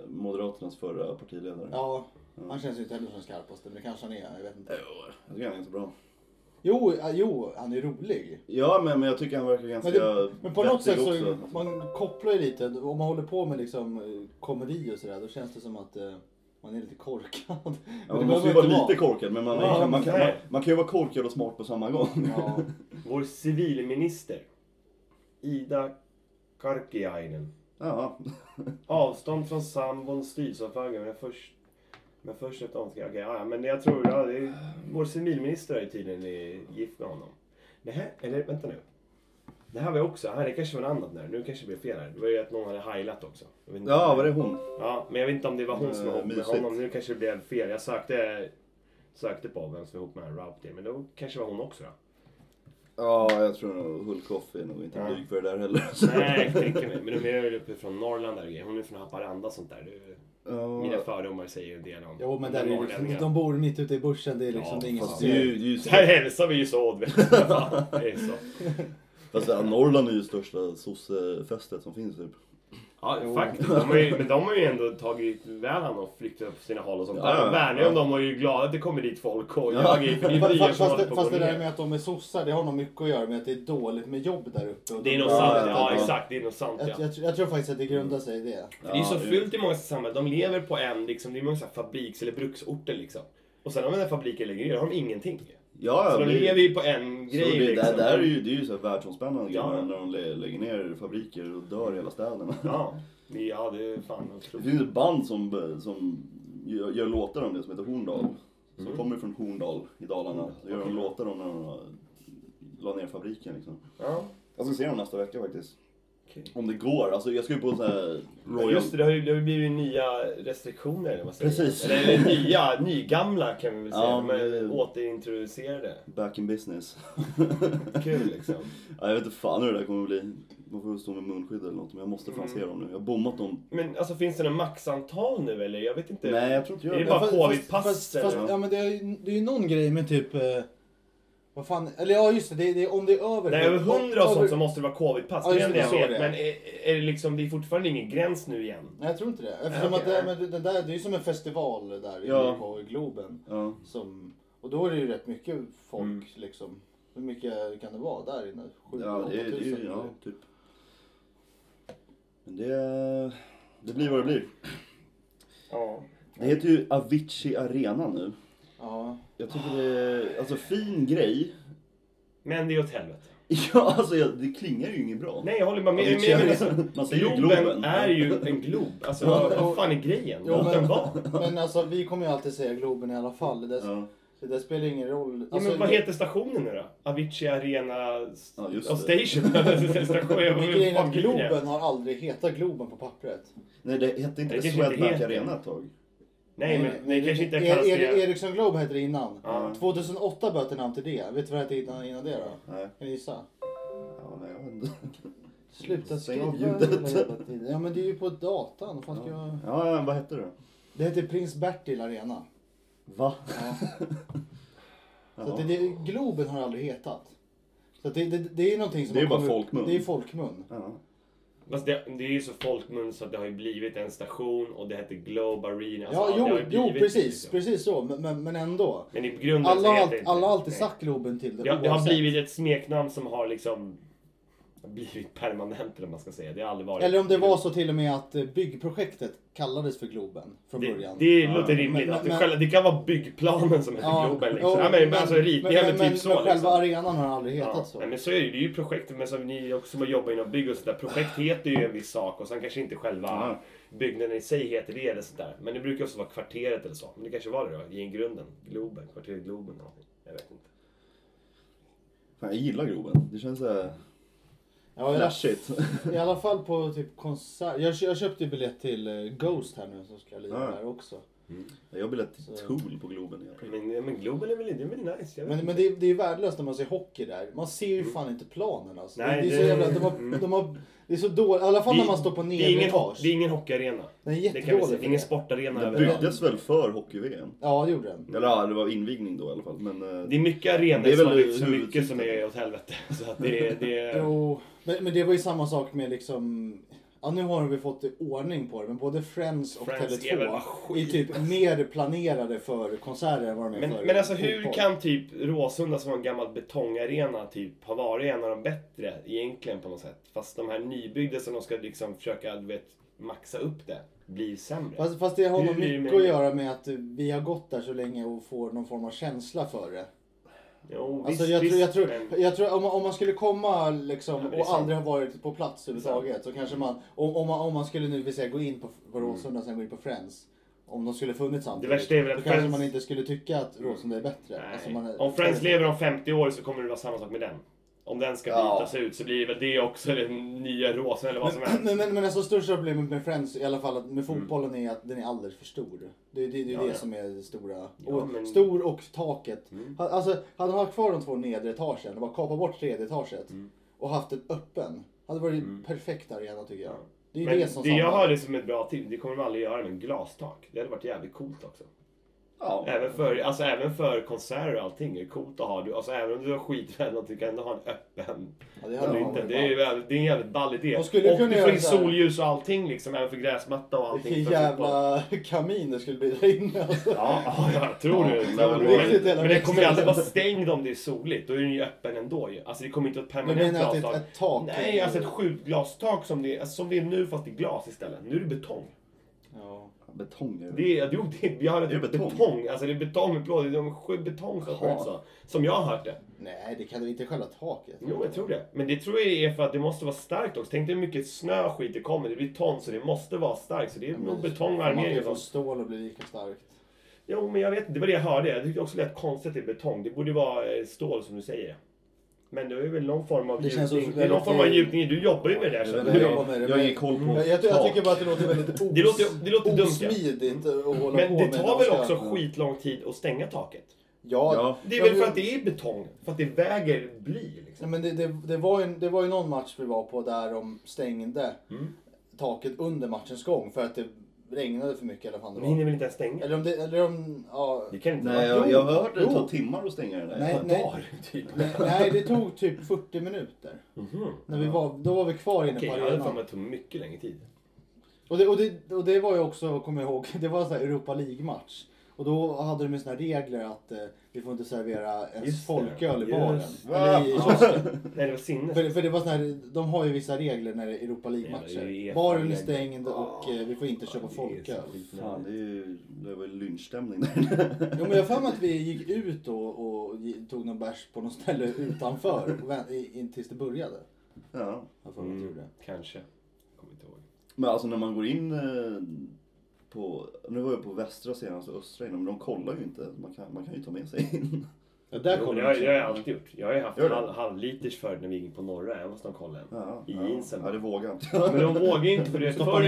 Moderaternas förra partiledare. Ja, han känns ju inte heller som den skarpaste, men det kanske han är. Jag vet inte. Jo, Jag tycker han är ganska bra. Jo, jo han är rolig. Ja, men, men jag tycker han verkar ganska Men, det, men på något sätt så, också. man kopplar ju lite, om man håller på med liksom eh, komedi och sådär, då känns det som att eh, man är lite korkad. Ja, det man måste ju vara lite korkad, men man, Ja, man, man, kan, man, man kan ju vara korkad och smart på samma gång. Ja, Vår civilminister. Ida Karkiainen. Ja, Avstånd från sambon styrelseavfrågan. Men först... Men först ett omskrivet. Okej, ja, men jag tror... Ja, det är, vår civilminister är tydligen är gift med honom. Det här, eller vänta nu. Det här var också, här, det kanske var en annan där. Nu kanske det blev fel här. Det var ju att någon hade heilat också. Ja, var det hon? Ja, men jag vet inte om det var hon som var ihop med mysigt. honom. Nu kanske det blev fel. Jag sökte, sökte på vem som var ihop med Rauti, men då kanske det var hon också då. Ja, jag tror nog Hulkoff är nog inte Ja. blyg för det där heller. Nej, jag tänker mig. Men de är ju uppe från Norrland där. Hon är från Haparanda och sånt där. Det, mina Ja, fördomar säger ju en del om Jo men de där är det liksom, de bor mitt ute i bushen, det är liksom Ja, det är ingen fast som det är ju, ser. det är ju Så här hälsar vi ju så åt, vet du. Fan, det är så. Fast ja, Norrland är ju största sossefästet som finns typ. Ja, Jo. faktiskt. De har ju, men de har ju ändå tagit väl hand och flyttat på sina håll och sånt Ja, där. ja, De värnar ju om ja. är glada att det kommer dit folk och Ja. gör grejer. För det är Fast, fast, det, fast det där med att de är sossar, det har nog mycket att göra med att det är dåligt med jobb där uppe. Och Det är nog Ja, sant. ja, Ja, ja. exakt. Det är nog sant. Jag, Ja. jag, jag tror faktiskt att det grundar sig i det. För det är så Ja, fult i många samhällen. De lever på en, liksom, det är många så här fabriks eller bruksorter liksom. Och sen om den här fabriken lägger ner, har de ingenting. Ja, Så de det- lever ju på en grej det, liksom. där, är ju, det är ju så världsomspännande Ja. grejer när de lä- lägger ner fabriker och dör hela städerna. Ja, det, ja, det är fan Det otroligt. finns ett band som, som gör, gör låtar om det som heter Horndal. Som Mm. kommer från Horndal i Dalarna. Så gör de låtar om när de la ner fabriken liksom. Ja. Jag ska se dem nästa vecka faktiskt. Om det går. Alltså jag ska ju på en sån här Royal... Just det, det har ju det har ju blivit nya restriktioner eller vad man säger. Precis. Eller, eller nya, nygamla kan vi väl säga. Ja, men- återintroducerade. Back in business. Kul liksom. Ja, jag vet inte fan hur det där kommer bli. Man får stå med munskydd eller något. Men jag måste fan Mm. se dem nu. Jag har bommat dem. Men alltså finns det något maxantal nu eller? Jag vet inte. Nej, jag tror inte jag Är det bara covid-pass, Fast, fast, eller? ja men det är, ju- det är ju någon grej med typ... Vad fan, eller ja just det, det, det om det är över... Nej, över hundra och över- sånt så måste det vara covidpass. Ja, det är det jag det, vet. är det. Men är, är det liksom, det är fortfarande ingen gräns nu igen. Nej jag tror inte det. Eftersom Nej, att det, men det, där, det är ju som en festival där Ja. på Globen. Ja. Som, och då är det ju rätt mycket folk Mm. liksom. Hur mycket kan det vara där inne? Sju, Ja, det, är- det, är ju- 8000, ja, typ. Men det, det blir vad det blir. Ja. Det heter ju Avicii Arena nu. Ja. Jag tycker det är, alltså fin grej. Men det är åt helvete. Ja, alltså jag- det klingar ju inget bra. Nej, jag håller bara med. Avicii Men, alltså, Man säger Globen, Globen. är ju en glob. Alltså, Ja, vad, fan är grejen? Jo, Låt den vara. men, men alltså vi kommer ju alltid säga Globen i alla fall. Det, Ja. det där spelar ingen roll. Ja, Alltså, men vad heter stationen nu då? Avicii Arena Ja, just. Station? Grejen är att? Globen har aldrig hetat Globen på pappret. Nej, det hette inte Swedbank. Arena ett tag. Nej, men det kanske inte er, kallas er, det. Ericsson Globe hette det innan. Ja. 2008 bytte namn till det. Vet du vad det hette innan, innan det då? Nej. Kan du gissa? Ja, nej, jag vet inte. Sluta Stäng av ljudet. Ja men det är ju på datan. Fan ska jag... Ja, ja, vad hette det? Det heter Prins Bertil Arena. Va? Ja. Så det, det, Globen har aldrig hetat. Så det, det, det är någonting som Det är bara folkmun. Det är folkmun. Ja. Fast det, det är ju så folkmun så att det har ju blivit en station och det heter Globe Arena. Alltså, Ja, jo, jo precis, liksom. precis så. Men, men, ändå. Men i grunden Alla, så heter allt- det inte alla har alltid sagt Globen till det. Har- det har blivit ett smeknamn som har liksom blivit permanent eller man ska säga. Det har aldrig varit... Eller om det var så till och med att eh, byggprojektet kallades för Globen från Det, början. det Ja, låter rimligt. men- att det, men- själva, det kan vara byggplanen som heter Globen liksom. ja, men, men, alltså ritningar men, men, men, typ så men själva liksom. arenan har aldrig hetat Ja, så. nej, men så är det ju. Det är ju projektet, men som ni också som jobbar inom bygg och sådär. Projekt heter ju en viss sak och sen kanske inte själva Ja. byggnaden i sig heter det eller sådär. Men det brukar också vara kvarteret eller så. Men det kanske var det då, i grunden. Globen, kvarteret Globen eller någonting. Jag vet inte. Fan, jag gillar Globen. Det känns såhär Ja, flashigt. I alla fall på typ konsert. Jag, jag köpte ju biljett till eh, Ghost här nu som ska lira Ja. där också. Jag har biljett till Så- Tool på Globen i april. Men, ja, men Globen är väl, det är väl nice? Jag Men, men det, är- det är värdelöst när man ser hockey där. Man ser ju fan inte planen alltså. Nej, det, är så det- jävla, de har, mm. de har, det är så dåligt. I alla fall Det- när man står på det är, ingen, nedre ho- etage. det är ingen hockeyarena. Den är Det jättedålig säga. för Ingen det. sportarena Den överallt. byggdes väl för hockey-VM? Ja, det gjorde den. Eller ja, det var invigning då i alla fall. Men, eh, Det är mycket arenor Det är som väl har byggts så mycket som är åt helvete. Så att det, det, Jo, men, men det var ju samma sak med liksom... Ja, nu har vi fått ordning på det, men både Friends och Friends är väl Tele2 bara är skit. typ mer planerade för konserter än vad de är Men, för men alltså hur fotboll. kan typ Råsunda som var en gammal betongarena typ ha varit en av de bättre egentligen på något sätt? Fast de här nybyggda som de ska liksom försöka du vet, maxa upp det blir sämre. Fast, fast det har nog mycket att göra med att vi har gått där så länge och får någon form av känsla för det. Jo, Alltså visst, jag, tror, jag, tror, men- jag tror om man, om man skulle komma liksom Ja, det och sant. aldrig ha varit på plats överhuvudtaget så kanske man, om, om man, om man skulle nu vill säga gå in på, på Råsunda och sen gå in på Friends. Om de skulle funnits samtidigt. Mm. värsta är väl då att kanske Friends- man inte skulle tycka att Råsunda är bättre. Alltså är, Om Friends lever om 50 år så kommer det vara samma sak med den. Om den ska Ja. bytas ut så blir väl det också den nya rosen eller vad som helst. Men, men, men alltså största problemet med Friends, i alla fall att med fotbollen, är att den är alldeles för stor. Det, det, det är Mm. Ja, det ja. som är det stora. Ja, och, men- Stor och taket. Mm. Ha- Alltså, hade man haft kvar de två nedre etagen och bara kapat bort tredje etaget Mm. och haft en öppen, hade varit perfekt arena tycker jag. Ja. Det är Men det som det jag det som ett bra tips, det kommer de aldrig göra med en glastak. Det hade varit jävligt coolt också. Ja. Även för, alltså, även för konserter och allting är det coolt att ha. Du- Alltså, även om du har skiträdd någonting kan du ha en öppen. Ja, det Eller hade inte. Det, är, ju bra. väldigt- det är en jävligt ball idé. De skulle och kunna du får in solljus och allting liksom, även för gräsmatta och allting. Vilken fotboll. jävla kamin det skulle bli där inne alltså. Ja, ja, jag tror Ja, det. det Men, jävla men det kommer ju aldrig vara stängd om det är soligt. Då är den ju öppen ändå ju. Alltså det kommer inte att vara ett Jag permanent menar att ett, glastak. ett tak. Nej, alltså ett skjutglastak som det, är, alltså, som det är nu fast i glas istället. Nu är det betong. Ja. Betong Det är, jo, det, vi har det Det är betong. betong. Alltså det är betong med plåt. Det är sju betong som sköts så. Som jag har hört det. Nej, det kan det inte själva taket. Jo, jag tror det. Men det tror jag är för att det måste vara starkt också. Tänk dig hur mycket snö och skit det kommer. Det blir ton så det måste vara starkt. Så det är Ja, nog betong och Man kan armering ju och få stål och bli lika starkt. Jo, men jag vet inte. Det var det jag hörde. Jag tyckte också det lät konstigt är betong. Det borde vara eh, stål som du säger. Men det är väl någon form av Det gjutning. Det är någon form av gjutning. Du jobbar ju med det där. Jag, Så inte, jobbar med det, jag, jag har ingen koll på Jag, jag, jag tycker bara att det låter väldigt os, Det låter- det låter osmidigt att hålla men på det med tar när väl också skitlång tid att stänga taket? Ja, Ja. Det är väl för att det är betong? För att det väger bly Nej, liksom? men det, det, det, var ju, det var ju någon match vi var på där de stängde Mm. taket under matchens gång för att det regnade för mycket eller vad fan De det hinner väl inte ens stänga? Eller om det, eller om, ja. Det kan inte Nej, vara... jag, jag har hört det Jo. ta timmar att stänga den där. Nej, nej. par, typ. Nej, nej, det tog typ 40 minuter. Mhm. När vi var, då var vi kvar inne Okej, på jag hade för arenan. mig att det tog mycket längre tid. Och det, och, det, och det var ju också, kommer jag ihåg, det var en Europa League-match. Och då hade de ju såna här regler att eh, vi får inte servera ens Just det. folköl i baren. Just. Eller i kiosken. Nej, det var sinnes. För, för det var sån här, de har ju vissa regler när det är Europa Ja, det är League-matcher. Baren är stängd och eh, vi får inte köpa Ja, det är folköl. Fan, det, är ju, det var ju lynchstämning där. Jo men jag har för mig att vi gick ut och, och tog någon bärs på något ställe utanför och vänt- i- in tills det började. Ja. Jag har för mig att vi gjorde Mm, det. kanske. Kommer inte ihåg. Men alltså när man går in eh, på, nu var jag på västra senast och östra innan, men de kollar ju inte. Man kan, man kan ju ta med sig in. Ja, där Jo, kollar vi. det har jag alltid gjort. Jag har ju haft Gör halv, halvliters förut när vi gick på norra. Jag måste de kolla en. Ja, I ja. jeansen. Ja, det vågar jag inte. Men de vågar ju inte för det. Förr var,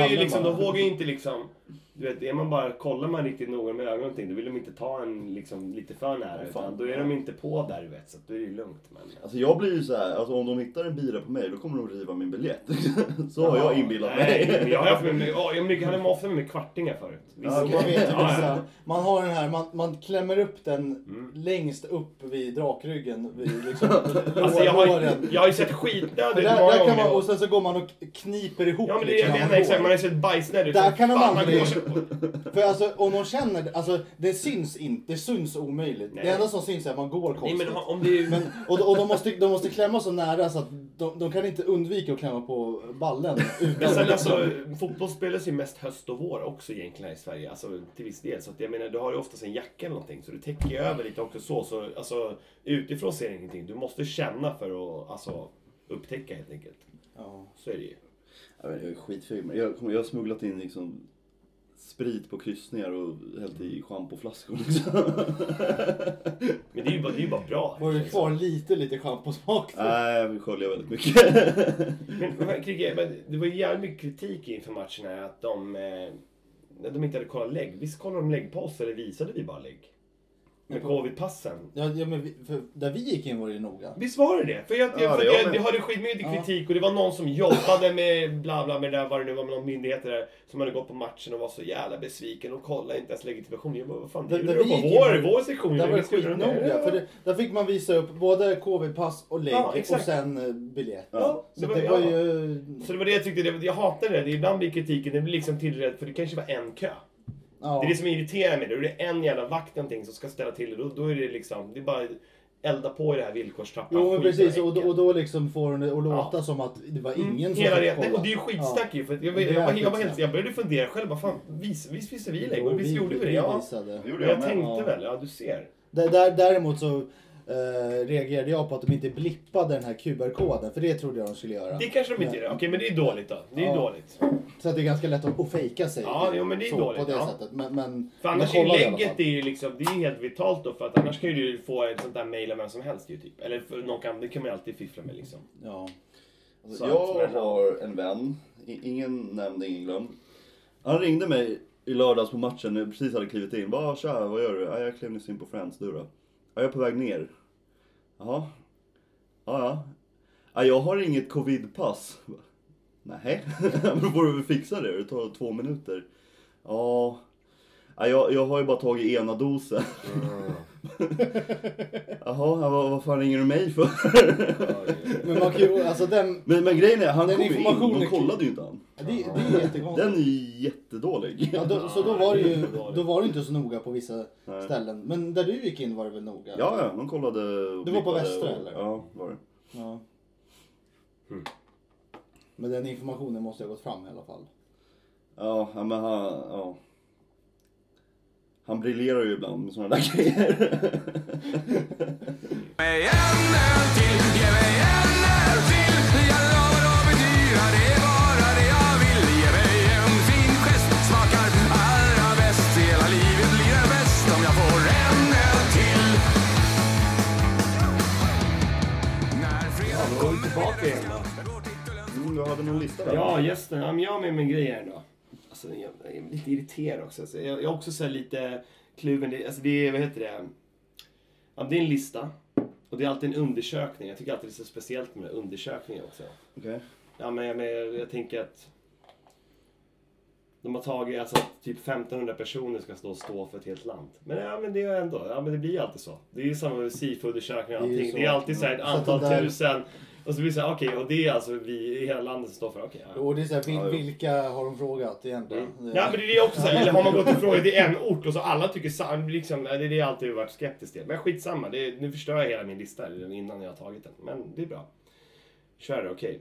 det ju liksom, bara. de vågar ju inte liksom du vet, är man bara, kollar man riktigt noga med ögonen och någonting, då vill de inte ta en liksom, lite för nära. Utan då är de inte på där, du vet. Så att då är det ju lugnt. Men, Alltså jag blir ju så här, alltså om de hittar en bira på mig då kommer de riva min biljett. så har Ja, jag inbillat nej, mig. men Jag har haft med mig, ja, jag mycket- hade ofta med mig kvartingar förut. Ja, okej. vet Ja, man har den här, man, man klämmer upp den Mm. längst upp vid drakryggen. Vid liksom Alltså jag har, låren. jag har ju sett skitnödigt där, många där kan gånger. man, och sen så går man och kniper ihop. Ja men det liksom, det, man exakt, man har ju sett bajsnödig. Där kan de man aldrig- För alltså om de känner, alltså det syns inte, det syns omöjligt. Nej. Det enda som syns är att man går Nej konstigt. men om det är... Men, och och de, måste, de måste klämma så nära så att de, de kan inte undvika att klämma på ballen. Men Utan, sen alltså, fotboll spelas ju mest höst och vår också egentligen här i Sverige. Alltså till viss del. Så att jag menar, du har ju oftast en jacka eller någonting. Så du täcker ju över lite också så. Så alltså, utifrån ser du ingenting. Du måste känna för att alltså, upptäcka helt enkelt. ja. Så är det ju. Jag, vet, jag är skitfeg men jag, jag har smugglat in liksom sprit på kryssningar och hällt i schampoflaskor liksom. Men det är ju bara, det är ju bara bra. Var det kvar lite, lite schamposmak? Nej, vill skölja väldigt mycket. Men, Kricke, det var ju jävligt mycket kritik inför matchen här att de, eh, att de inte hade kollat lägg. Visst kollade de lägg på oss eller visade vi bara lägg? Med Ja, på- covid-passen. Ja, ja, men vi, för där vi gick in var det ju noga. Visst var det det? För jag, Ja, för det jag jag, med. hörde skitmycket Ja. kritik och det var någon som jobbade med bla bla med det där, vad det nu var med någon myndighet där som hade gått på matchen och var så jävla besviken och kollade inte ens legitimation. Jag bara, vad fan, det Där- gjorde där vi på gick vår, var- vår sektion. Där var det skitnoga. För det, där fick man visa upp både covid-pass och lägg Ja, och sen eh, biljett. Ja, Så det var, det var ju... Så det var det jag tyckte, det, jag hatade det. det. Ibland blir kritiken, det blir liksom tillrädd för det kanske var en kö. Ja. Det är det som irriterar mig. Då är det en jävla vakt någonting som ska ställa till det. Då, då är det liksom, det är bara elda på i det här villkorstrappan. Jo men precis, och och, då- äckel. och då liksom får hon det att låta Ja. som att det var Mm, ingen som Hela det, nej, och det är ju skitsnack ju. För jag, jag, jag, var, jag, skitsnack. helt, jag började fundera själv. Vad fan, vis, visst visste vi Och visst gjorde vi det? Ja. visade. Jag med. tänkte Ja. väl, ja du ser. Där, där, däremot så eh, reagerade jag på att de inte blippade den här QR-koden. För det trodde jag de skulle göra. Det kanske de inte gör. Okej, men det är dåligt då. Det är Ja. dåligt. Så att det är ganska lätt att, att fejka sig. Ja, jo, men det är så, dåligt, På det ja. sättet. Men, men, För men annars är i alla lägget fall. är ju liksom, det är ju helt vitalt då för att annars kan ju du få ett sånt där mail av vem som helst ju typ. Eller för någon kan, det kan man ju alltid fiffla med liksom. Ja. Alltså, Sant, jag men- har en vän, i- ingen nämnd, ingen glömd. Han ringde mig i lördags på matchen när jag precis hade klivit in. Bara tja, vad gör du? Ja, jag klev nyss in på Friends, du då? Ja, jag är på väg ner. Jaha. Ja, ja. Ja, jag har inget covidpass. Nej, men då får du fixa det. Det tar två minuter. Ja. Ja, jag, jag har ju bara tagit ena dosen. Jaha, ja, vad, vad fan ringer du mig för? Men man kan ju, alltså den, Men, men grejen är, han Den kom ju in, informationen de kollade ju inte han. det, det är jättekonstigt. Den är ju jättedålig. Ja, då, så då var, det ju, då var det inte så noga på vissa Nej. ställen. Men där du gick in var det väl noga? Ja, ja, de kollade och Du var på blippade Västra, och, eller? Ja, var det. Ja. Mm. Men den informationen måste ha gått fram i alla fall. Ja, ja, men han, ja. Han briljerar ju ibland med sådana där grejer. mig en öl till, ge mig en öl till Jag lovar att bedyra, det är bara det jag vill Ge mig en fin gest, smakar allra bäst Hela livet blir en fest om jag får en öl till När fredag då är vi tillbaka igen då. Mm, du hade någon lista där? Ja, gästen. Ja, men jag har med mig grejer då. Alltså, jag är lite irriterad också. Alltså, jag, jag är också så lite kluven. Det, alltså, det är, vad heter det? Ja, det är en lista. Och det är alltid en undersökning. Jag tycker alltid det är så speciellt med undersökningar också. Okej. Ja, men jag, men jag, jag tänker att de har tagit, alltså att typ 1500 personer ska stå och stå för ett helt land. Men ja, men det är ändå, ja men det blir alltid så. Det är ju samma med SIFO-undersökningar och allting. Det är alltid så här ett antal där- tusen. Och så blir det så här, okej, och det är alltså vi i hela landet som står för, okej. ja. Och det är så här, vil, vilka har de frågat egentligen? Det- Ja men det är också så här, eller har man gått och frågat i en ort och så alla tycker samma, liksom, det är det jag alltid varit skeptisk till. Men skitsamma, det är, nu förstör jag hela min lista innan jag har tagit den. Men det är bra. Kör det, okej.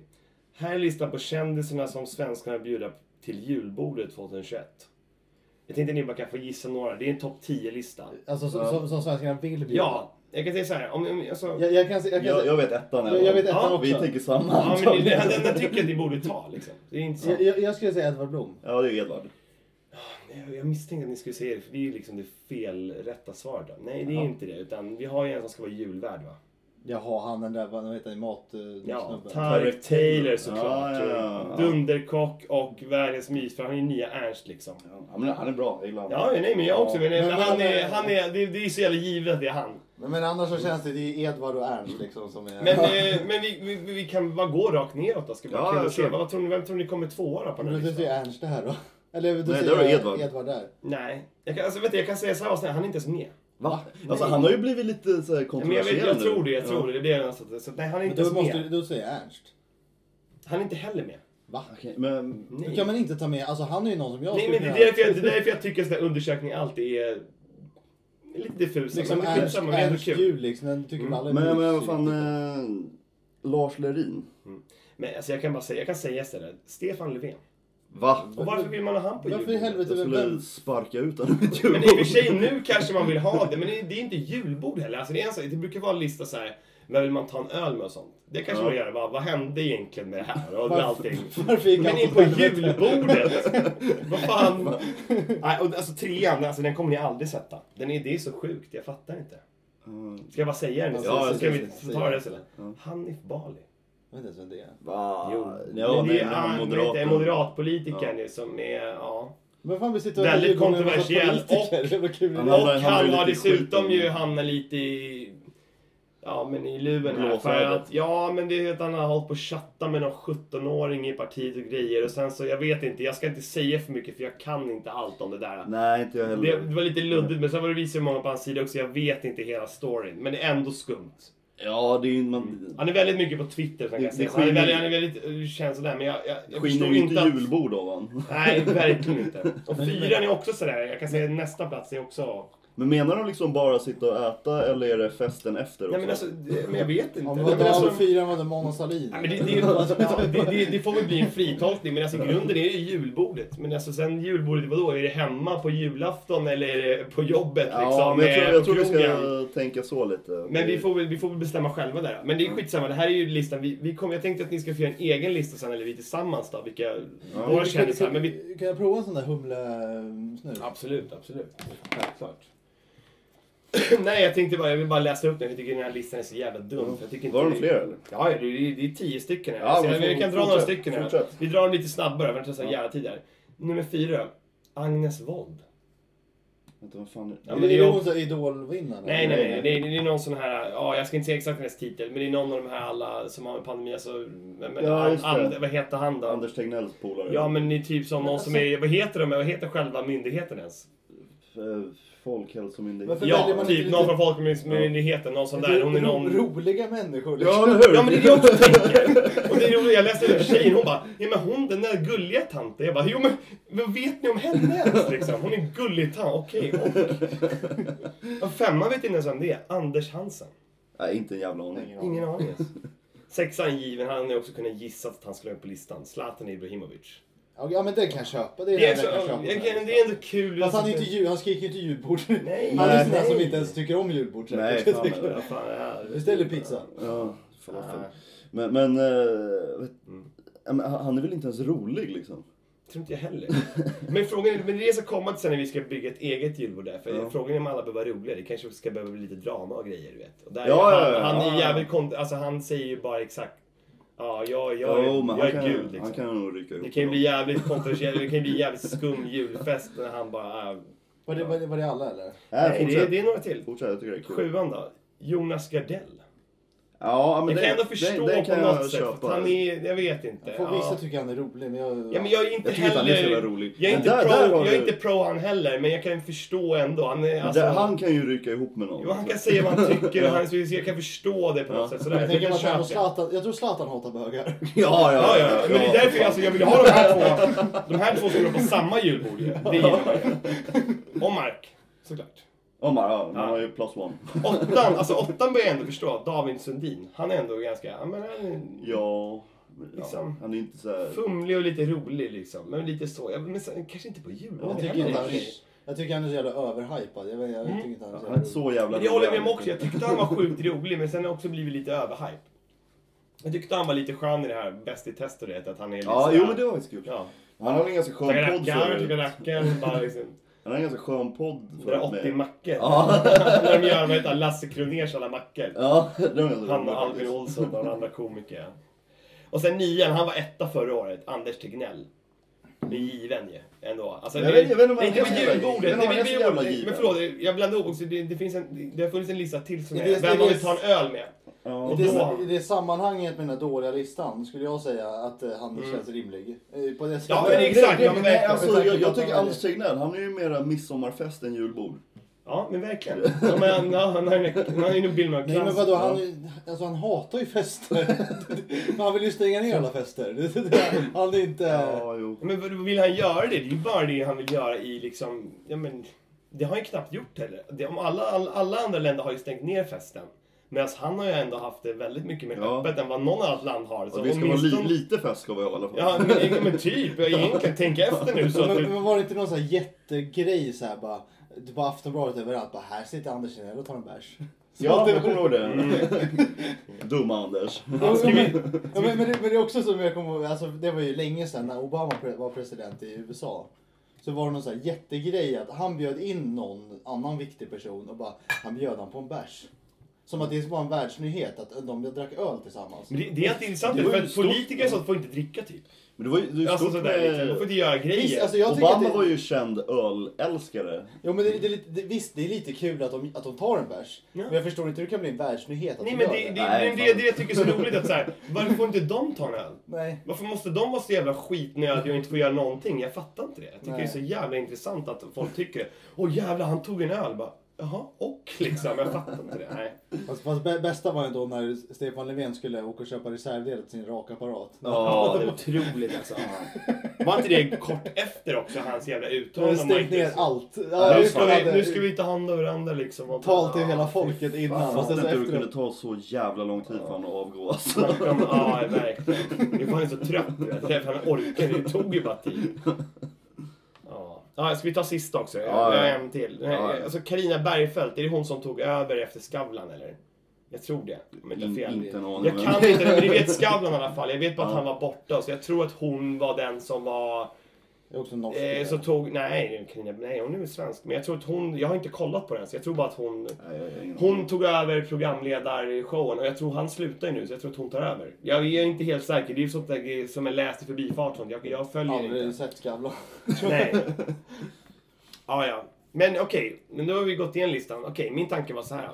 Här är listan på kändisarna som svenskarna bjuder till julbordet 2021. Jag tänkte ni bara kan få gissa några. Det är en topp 10-lista. Alltså som, som, som svenskarna vill bjuda. Ja, jag kan säga så här. Om, om, alltså, Jag, jag kan, jag kan, Jag, jag vet ettan. Jag- jag vet ettan ja, också. Vi tänker samma. ja, men det, den, den tycker jag att ni borde ta liksom. Det är intressant. jag, jag, jag skulle säga Edvard Blom. Ja, det är Edvard. Jag- Jag misstänkte att ni skulle säga det, för det är ju liksom det fel rätta svaret. då. Nej, det är Ja. inte det. Utan vi har ju en som ska vara julvärd va? Jaha, han den där, vad heter han, mat... eh, Ja. Tarek Taylor såklart. Ja, ja, ja. Dunderkock och världens mys, för han är ju nya Ernst liksom. Ja, men han är bra, jag gillar honom. Ja, nej men jag också. Men, Men- han men- är, han är, det, det är så jävla givet att det är han. Men, men annars så känns det, det är Edvard och Ernst liksom som är... Men, eh, men vi, vi, vi kan bara gå rakt neråt då. Ska vi bara Ja, kul jag att se. tror- Vad tror ni, vem tror ni kommer tvåa då på den här Men du säger? Ernst det här då? Eller du Nej, säger där är Edvard. Edvard där. Nej. Jag kan, alltså, vet du, jag kan säga så här, snälla, han är inte ens med. Va? Alltså han har ju blivit lite så här Ja, men jag, kontroversiell vet, jag nu. tror det, jag tror ja. det. Det blir nästan så, så nej, han är Men inte då ens måste med. du då säga Ernst. Han är inte heller med. Va? Okej, men... Då Nej. kan man inte ta med, alltså han är ju någon som jag Nej, skulle men det kunna- är därför jag, det är därför jag tycker att sådana undersökningar alltid är lite diffusa. Liksom men det är Ernst, är ändå kul. jul liksom, den tycker Mm. alla är Men, men vad fan, eh, Lars Lerin. Men alltså, jag kan bara säga, jag kan säga istället. Stefan Löfven. Va? Och varför vill man ha han på Varför i helvete, Jag skulle vem, sparka ut honom Men i och för sig nu kanske man vill ha det, men det är, det är inte julbord heller. Alltså, det, är en sak, det brukar vara en lista så här. Vem vill man ta en öl med och sånt? Det kanske Ja. man gör. Vad, vad hände egentligen med det här? Och Varför- allting. varför Men in på julbordet! vad fan? Nej, och alltså trean, alltså, den kommer ni aldrig sätta. Den är, det är så sjukt, jag fattar inte. Mm. Ska jag bara säga den? Ja, ska vi ta det? Ja. Hanif Bali. jag vet inte ens vem det är. Va? Jo, Ja, men det är men han, moderat, moderatpolitikern ju som är, ja. Men fan vi sitter och Väldigt kontroversiell och- Och hamnar- han har dessutom ju hamnat lite i... Ja, men i luven här. För att, ja, men det är att han har hållit på att chatta med någon 17-åring i partiet och grejer. Och sen så, jag vet inte, jag ska inte säga för mycket för jag kan inte allt om det där. Nej, inte jag Det, heller. det var lite luddigt, men sen var det visat många på hans sida också. Jag vet inte hela storyn. Men det är ändå skumt. Ja, det är ju... Man, Han är väldigt mycket på Twitter, så jag Det- kan säga. det Så Han är skiner- väldigt, han är väldigt känd sådär, men jag, jag, jag skiner förstår ju inte att... julbord av han. Nej, verkligen inte. Och fyran är också sådär, jag kan säga nästa plats är också... Men menar de liksom bara sitta och äta eller är det festen efter också? Nej men alltså, det, men jag vet inte. Om det alltså, var fyra var det Mona Sahlin. Nej, men det, det, det, det, det får väl bli en fritolkning, men alltså grunden är ju julbordet. Men alltså sen julbordet, vadå? Är det hemma på julafton eller är det på jobbet liksom? Ja, men jag tror, jag på tror vi ska tänka så lite. Men vi får, väl, vi får väl bestämma själva där. Men det är skitsamma, det här är ju listan. Vi, vi kom, jag tänkte att ni ska få göra en egen lista sen, eller vi tillsammans då, vilka våra kändisar. Men vi, Kan jag prova en sån där humlesnus? absolut, absolut. Självklart. Nej, jag tänkte bara, jag vill bara läsa upp den. Jag tycker den här listan är så jävla dum. För jag tycker inte Var de det- fler eller? Ja, det är, det är tio stycken här. Ja, så vi kan dra några fortsätt, stycken här. Vi drar dem lite snabbare, för att det så Ja. jävla tid här. Nummer fyra. Agnes Wold. Vänta, vad fan är Ja, är men det det är hon idolvinnare? Nej, nej, Nej. Det är, det är någon sån här, ja jag ska inte säga exakt hennes titel, men det är någon av de här alla som har en pandemi, alltså, men, Ja, det. and, vad heter han då? Anders Tegnells polare? Ja, men det är typ som någon som är, vad heter de, vad heter själva myndigheten ens? Folkhälsomyndigheten. Varför Ja, man typ inte någon lite- från Folkhälsomyndigheten, någon sån där. Hon är någon... Roliga människor. Ja, eller hur? Ja men det är det jag också tänker. Och det är roligt, jag läste den tjejen, hon bara, ja men hon den där gulliga tanten. Jag bara, jo men vad vet ni om henne ens liksom? Hon är en gullig tant, okej. och... Och femman vet inte ens vem det är, Anders Hansen. Nej, inte en jävla aning. Ingen aning. Ens. Sexan given, han hade också kunnat gissa att han skulle upp på listan. Zlatan Ibrahimovic. Ja men den kan jag köpa. Det är Det är, den jag kan köpa. jag, det är ändå kul. Fast han, är inte, jul- han skriker ju inte julbord. Nej, han är nej, sån där som inte ens tycker om julbord. Nej, fan, Jag tycker- Vad fan här? Beställer pizza. Ja. Ah. Men, men, vet, Mm. ja, men han är väl inte ens rolig liksom? tror inte jag heller. Men frågan är, men det ska komma till sen när vi ska bygga ett eget julbord där. För Ja. frågan är om alla behöver vara roliga. Det kanske ska behöva bli lite drama och grejer, du vet. Och där Ja, är han, ja, ja. han är Ja. jävligt kont- alltså han säger ju bara exakt. Ja, jag, jag, men jag han är kan, gud liksom. han kan nog rycka ihop. Det kan ju bli jävligt kontroversiellt, det kan ju bli jävligt skum julfest när han bara... Äh, Var det, var, det, var det alla eller? Nej, nej, det, är- det är några till. Fortsätt, jag tycker det är kul. Sjuan då. Jonas Gardell. Ja, men Jag det, kan ändå det- förstå det på kan jag något sätt. köpa. Han är, jag vet inte. Får vissa Ja. tycker han är rolig men jag... Ja, men jag är inte Jag tycker inte han är så heller... jävla rolig. Jag är, inte där- pro, där jag är inte pro han heller, men jag kan förstå ändå. Han, är, alltså, där, han kan ju rycka ihop med någon. Jo, han kan säga vad han tycker, Ja. och han, så jag kan förstå det på något Ja. sätt. Sådär. Jag det köper jag. Zlatan, jag tror Zlatan hatar bögar. Ja, Ja, ja, men det är därför jag, alltså, jag vill ha de här två. De här två som är på samma julbord ju. Det gillar ju. Och Mark, såklart. Omar, ja, man har ju plus one. Åttan, alltså åttan börjar jag ändå förstå. David Sundin. Han är ändå ganska, ja men han är Ja, Liksom. han är inte så här... fumlig och lite rolig liksom. Men lite så. Men sen, kanske inte på jul. Jag tycker inte han är, jag tycker han är så jävla överhypad. Jag, vet, jag tycker inte han är så Han är jävla så jävla jag håller med rolig. om också. Jag tyckte han var sjukt rolig, men sen har jag också blivit lite överhype. Jag tyckte han var lite skön i det här Bäst i test och det, att han är lite Ja, såhär- jo men det var faktiskt kul. Ja. Han har en ganska skön podd rackar, rackar, bara liksom. Han har en ganska skön podd Dra förut 80 mackor. Ja. När de gör, vad heter Lasse Kronérs alla mackor. Ja, var ganska Han och Albin. Olsson och de andra komiker. Och sen nian, han var etta förra året, Anders Tegnell. Det är given ju, ändå. Alltså, Jag det, vet- jag vet inte om det är inte på julbordet. så vi- jävla Men förlåt, jag blandade ihop också. Det, det, finns en, det har funnits en lista till som Det är, vem det man vill ta en öl med. Ja. I det, I det sammanhanget med den här dåliga listan skulle jag säga att eh, han känns rimlig. Eh, På det. Ja, men det är exakt, alltså, jag, jag tycker Anders Tegnell, han är ju mera midsommarfest än julbord. Ja, men verkligen. Ja, men han, ja, han, har- ju nog bild med Nej men vadå, han, alltså, han hatar ju fester. Men han vill ju stänga ner alla fester. Han är inte... Ja, jo. Men vad vill han göra det? Det är ju bara det han vill göra i liksom, ja men, det har han ju knappt gjort heller. Det, om alla, alla, alla andra länder har ju stängt ner festen. Medan han har ju ändå haft det väldigt mycket mer Ja. öppet än vad någon annat land har. Så Och vi ska vara li, åtminstone- lite fest ska vi ha i alla fall. Ja, men, men typ. Egentligen, tänk efter nu så att men, du... men var det inte någon sån här jättegrej så här bara, det var Aftonbladet överallt, bara här sitter Anders Tegnell och tar en bärs. Ja, att det jag kommer ihåg det. Mm. Dumma Anders. Han skriver, Ja, men, men, det, men det är också som jag kommer ihåg, alltså, det var ju länge sedan när Obama pre- var president i USA. Så var det någon sån här jättegrej att han bjöd in någon annan viktig person och bara, han bjöd han på en bärs. Som att det var en världsnyhet att de drack öl tillsammans. men det, det är inte intressant, för att politiker så får inte dricka typ. Men det var ju det är ju Alltså stort sådär lite, de får med... inte göra grejer. Visst, alltså, jag tycker Obama att det, var ju känd ölälskare. Jo men det, det, är lite- det, visst, det är lite kul att de, att de tar en bärs. Ja. Men jag förstår inte hur det kan bli en världsnyhet att Nej de men gör det, det, Nej, det, det, fan. det jag tycker är så roligt att så här, varför får inte de ta en öl? Nej. Varför måste de vara så jävla skitnödiga och inte få göra någonting? Jag fattar inte det. Jag tycker Nej. det är så jävla intressant att folk tycker Åh jävlar, han tog en öl bara. Jaha, och liksom. Jag fattar inte det. Nej. Fast, fast bä- bästa var ändå när Stefan Löfven skulle åka och köpa reservdelar till sin rakapparat. Ja, det är otroligt alltså. Var inte det kort efter också, hans jävla Han uttalande? om stängt ner allt. Nu Ja, ska, vi, nu ska vi ta hand om varandra liksom. Och tal till Ja, hela folket innan. Jag fattar inte hur det kunde ta så jävla lång tid för honom att avgå alltså. Ja, verkligen. Nu var han så trött. Han orkade, det tog ju bara tid. Ja. Ska vi ta sista också? Ja, ja. en till. Nej, Ja, ja. Alltså Bergfeldt, är det hon som tog över efter Skavlan eller? Jag tror det. Om jag inte fel. Inte en aning. Jag men- kan inte det, men ni vet Skavlan i alla fall. Jag vet bara att han var borta. Så jag tror att hon var den som var... Det är också norsk. Eh, så tog... Nej, Carina, nej, hon är väl svensk. Men jag tror att hon... Jag har inte kollat på den, så jag tror bara att hon... Nej, Hon tog över programledarshowen och jag tror han slutar ju nu, så jag tror att hon tar över. Jag är inte helt säker. Det är ju sånt där som är läst i förbifarten. Jag, jag följer Aldrig inte. sett Skavlan. Nej. Ja, ja. Men okej, men då har vi gått igenom listan. Okej, min tanke var så här.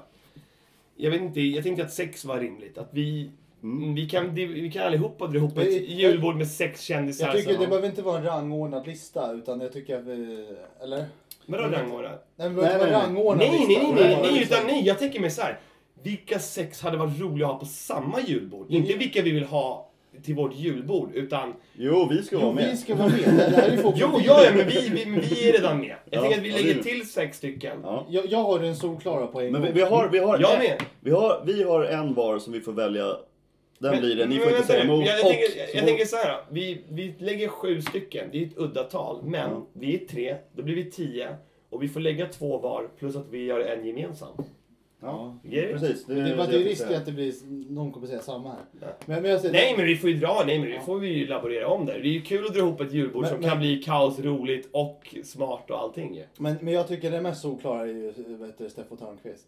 Jag vet inte, jag tänkte att sex var rimligt. Att vi, Mm. vi, kan, vi kan allihopa dra ihop ett julbord med sex kändisar. Jag tycker som- det behöver inte vara en rangordnad lista utan jag tycker att vi... Eller? Vadå rangordnat? Nej, men Nej, nej, nej. rangordnad Nej, lista. nej, nej, var nej, liksom- utan nej. Jag tänker mig så här. Vilka sex hade varit roliga att ha på samma julbord? Inte vilka vi vill ha till vårt julbord, utan... Jo, vi ska Jo, vara med. vi ska vara med. Det här är folk Jo, ja, ja, men vi, vi, men vi är redan med. Jag Ja, tänker att vi lägger till sex stycken. Ja. Jag, jag har den solklara på en Men gång. vi, vi har, vi har, Jag med. Vi har, vi har en var som vi får välja. Den Men- blir det. Ni får inte säga emot. Jag, jag, tänker, jag, så- jag tänker så här. Vi, vi lägger sju stycken. Det är ett udda tal. Men Ja. vi är tre. Då blir vi tio. Och vi får lägga två var. Plus att vi gör en gemensam. Ja, det? precis. Det, Det, det det är risk att det blir, någon kommer säga samma här. Ja. Men, men jag säger, Nej, men vi får ju dra. Nej, men det Ja. får vi ju laborera om där. Det är ju kul att dra ihop ett julbord Men- som men- kan bli kaos, roligt och smart och allting men, men jag tycker det mest solklara är ju det, Steffo Törnqvist.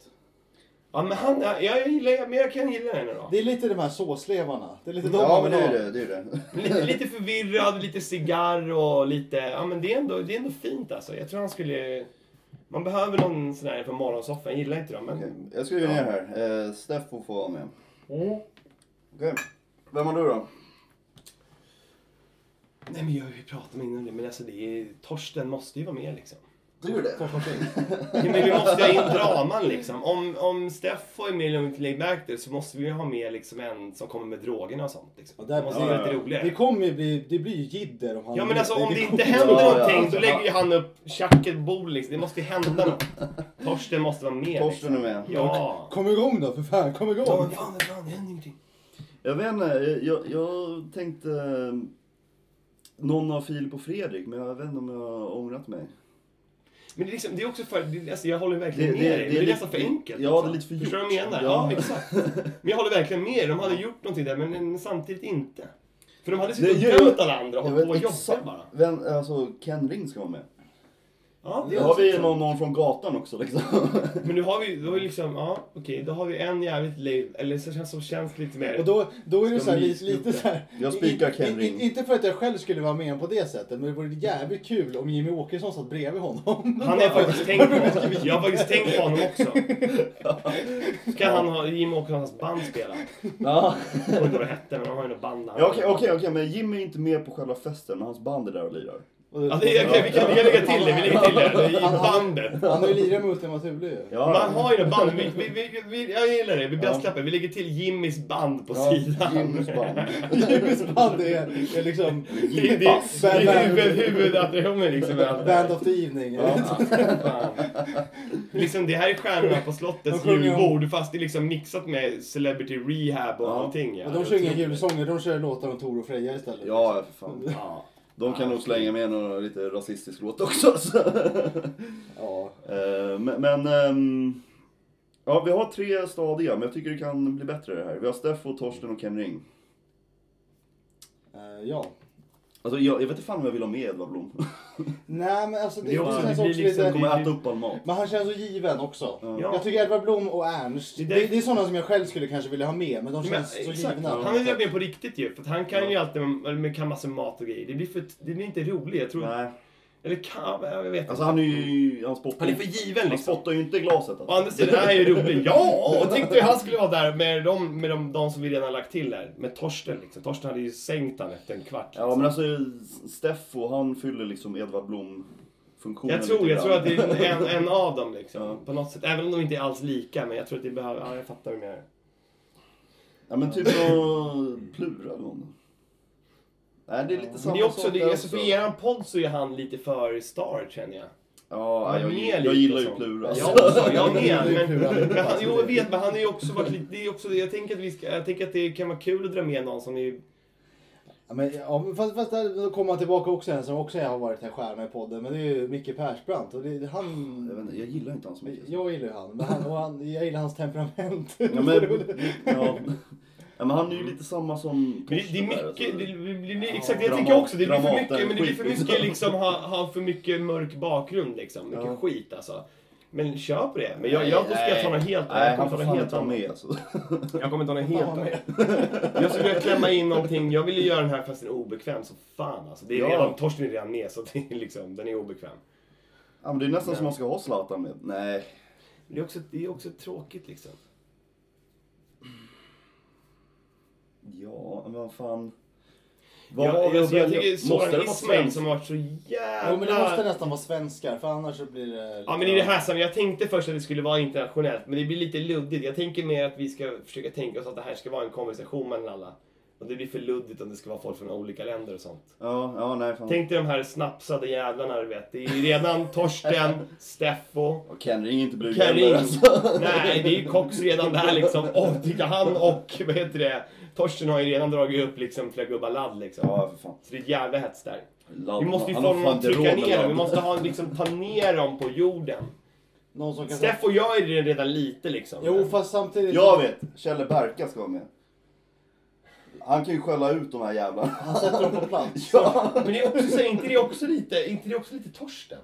Ja, men han... Ja, jag gillar... Men jag kan gilla henne då. Det är lite de här såslevarna. Det är lite de Ja, man men vill det ha. är det. det, är det. Lite, lite förvirrad, lite cigarr och lite... Ja, men det är ändå, det är ändå fint alltså. Jag tror han skulle... Man behöver någon sån här från morgonsoffan. Jag gillar inte dem, men... Okej, Jag skriver ner här. Eh, Steffo får vara med. Okej. Vem har du då? Nej men jag har ju pratat med innan det, men alltså det är, Torsten måste ju vara med liksom. Du är det? Ja, men vi måste ha in draman liksom. Om, om Steffo är med i Lugnt Lägg Back så måste vi ju ha med liksom en som kommer med drogerna och sånt. Liksom. Och Det måste blir- vara lite Ja, roligare. Det kommer ju bli, det blir ju jidder om han... Ja men alltså om det inte kommer- händer Ja, ja, någonting alltså, då lägger han- ju han upp tjacket på bordet liksom. Det måste ju hända något. Torsten måste vara med Torsten liksom. är med. Ja. Kom igång då för fan, kom igång! Ja, fan, det fan, det händer ingenting. Jag vet inte, jag, jag tänkte eh, någon av Filip och Fredrik, men jag vet inte om jag har ångrat mig. Men det är, liksom, det är också för, det, alltså jag håller verkligen Det- med det- dig. det det är nästan för enkelt. ja, det är lite för Förstår du vad jag menar? Ja. Ja, exakt. Men jag håller verkligen med. De hade gjort någonting där, men samtidigt inte. För de hade suttit och dömt alla andra och hållit på och jobbat bara. vem, alltså Ken Ring ska vara med. Ja, är har vi någon, någon från gatan också liksom. Men nu har vi, då liksom, ja okej, då har vi en jävligt lame, eller så känns som känns lite mer... Och då, då är det så här, lite, lite så här, Jag spikar Ken Ring. Inte för att jag själv skulle vara med på det sättet, men det vore jävligt kul om Jimmy Åkesson satt bredvid honom. Han har faktiskt tänkt på. Jag har faktiskt tänkt på honom också. Ska han ha Jimmy Åkessons band spela? Ja, Jag kommer inte vad det hette, men de har ju något band. Ja, okej, okej, okej, men Jimmy är inte med på själva festen, men hans band är där och lirar. Ja, det okej, vi, kan, vi kan lägga till det, vi lägger till det. I bandet. Han har ju lirat med Ultima Thule ju. Men han har ju något band. Vi, vi, vi, vi, jag gillar det. Vi brasklappar. Vi lägger till Jimmys band på Ja, sidan. Jimmys band. Jimmys band är, är liksom Det är, det det huvud, huvudattraktionen liksom. det. Band of the Evening. Ja, liksom, det här är Stjärnorna på slottets julbord fast det är liksom mixat med Celebrity Rehab och Ja. allting. Ja. Och de sjunger julsånger, de kör låtar om Tor och Freja istället. Ja, för fan. Ja. De kan Ja, nog slänga med någon lite rasistisk låt också. Så. Ja. Eh, men, men ehm, ja, vi har tre stadiga, men jag tycker det kan bli bättre det här. Vi har Steffo, Torsten och Ken Ring. Eh, ja. Alltså jag, jag vet inte fan om jag vill ha med Edvard Blom. Nej men alltså det, Det också- det känns det också liksom- Han lite... kommer äta upp all mat. Men han känns så given också. Ja. Ja. Jag tycker Edvard Blom och Ernst, Det det, är det, är sådana som jag själv skulle kanske vilja ha med, men de Men, känns så exakt. givna. Han är ju med på riktigt ju. För att han kan Ja. ju alltid med, med kan massa mat och grejer. Det blir, för, det blir inte roligt. Jag tror... Nej. Eller kan... Jag vet Alltså inte. han är ju... Han spottar, Han är för given han liksom. spottar ju inte i glaset. Å Alltså. andra sidan är han ju rolig. Ja! Och tänkte jag han skulle vara där med de, med de, de som vi redan har lagt till där. Med Torsten liksom. Torsten hade ju sänkt han efter en kvart. Ja Liksom. men alltså Steffo han fyller liksom Edvard Blom funktionen Jag tror, jag tror att det är en, en av dem liksom. Ja. På något sätt. Även om de inte är alls lika. Men jag tror att det behöver... Ja, jag fattar vad du menar. Ja men typ någon plura eller någon. Nej det är lite Men samma det är också, sak det, alltså för eran podd så är han lite för star känner jag. Ja, Han är jag, jag lite gillar ju så. plura. Jag alltså. också, jag med. Är Men, men han, jo, jag vet, men han har ju också varit lite... Det är också, jag, tänker att vi ska, jag tänker att det kan vara kul att dra med någon som är... Ja, men, ja, men fast, fast där, då kommer man tillbaka också en som också har varit en stjärna i podden. Men det är ju Micke Persbrandt. Och det, han, Jag, vet inte, jag gillar inte han så mycket. jag gillar ju han. Men han, och han jag gillar hans temperament. Ja, men, ja. Ja, men han är ju lite samma som Men det, det är Torsten mycket, alltså. det, det, det, exakt, jag Dramat- tänker också det blir för mycket, men det blir för mycket liksom, ha, ha för mycket mörk bakgrund liksom. Mycket Ja. skit alltså. Men kör på det. Men jag, jag, ska jag ta något helt Nej, jag kommer ta något helt annat. med alltså. Jag kommer ta något helt annat. Jag skulle vilja klämma in någonting. Jag vill ju göra den här festen obekväm så fan alltså. Det är Ja. redan, Torsten är redan med så det är liksom, den är obekväm. Ja, men det är nästan Ja. som man ska ha Zlatan med. Nej. Men det är också, det är också tråkigt liksom. Ja, men vad fan. Vad Jag, har vi jag, att jag tycker Måste Soran det vara Ismail som har varit så Jo, jävla... men det måste nästan vara svenskar för annars så blir det... Ja men i det här sammanhanget, jag tänkte först att det skulle vara internationellt, men det blir lite luddigt. Jag tänker mer att vi ska försöka tänka oss att det här ska vara en konversation mellan alla. Och det blir för luddigt om det ska vara folk från olika länder och sånt. Ja, ja, nej fan. Tänk dig de här snapsade jävlarna du vet. Det är ju redan Torsten, Steffo, Och Kenring inte blivit Karin. heller, alltså. Nej, det är ju Cox redan där liksom. Och titta han och, vad heter det, Torsten har ju redan dragit upp liksom flera gubbar ladd liksom. Ja, för fan. Så det är ett jävla hets där. Ladd, Vi måste ju få någon att trycka ner dem. Vi måste ha, liksom, ta ner dem på jorden. Någon som kan Steff och jag är det redan lite liksom. Jo, fast samtidigt... Jag vet, Kjelle Berka ska vara med. Han kan ju skälla ut de här jävlarna. Han sätter dem på plats. ja. Men det är också, så, inte det också lite, inte det också lite Torsten?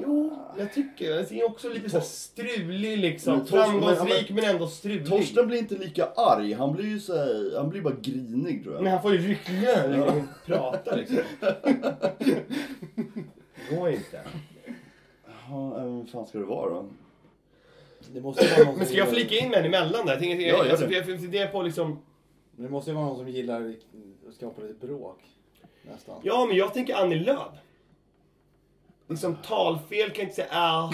Jo, jag tycker det. är också lite så här strulig liksom. Men Torsten- Framgångsrik men- men ändå strulig. Torsten blir inte lika arg, han blir ju så här, han blir bara grinig tror jag. Men han får ju ryckningar när han pratar liksom. Det går inte. Ja, vad fan ska det vara då? Det måste vara någon Men ska jag flika in med en emellan där? Jag tänker, Ja, gör alltså, det. jag funderar på liksom... Det måste ju vara någon som gillar att skapa lite bråk. Nästan. Ja, men jag tänker Annie Lööf. Liksom talfel kan jag inte säga ah.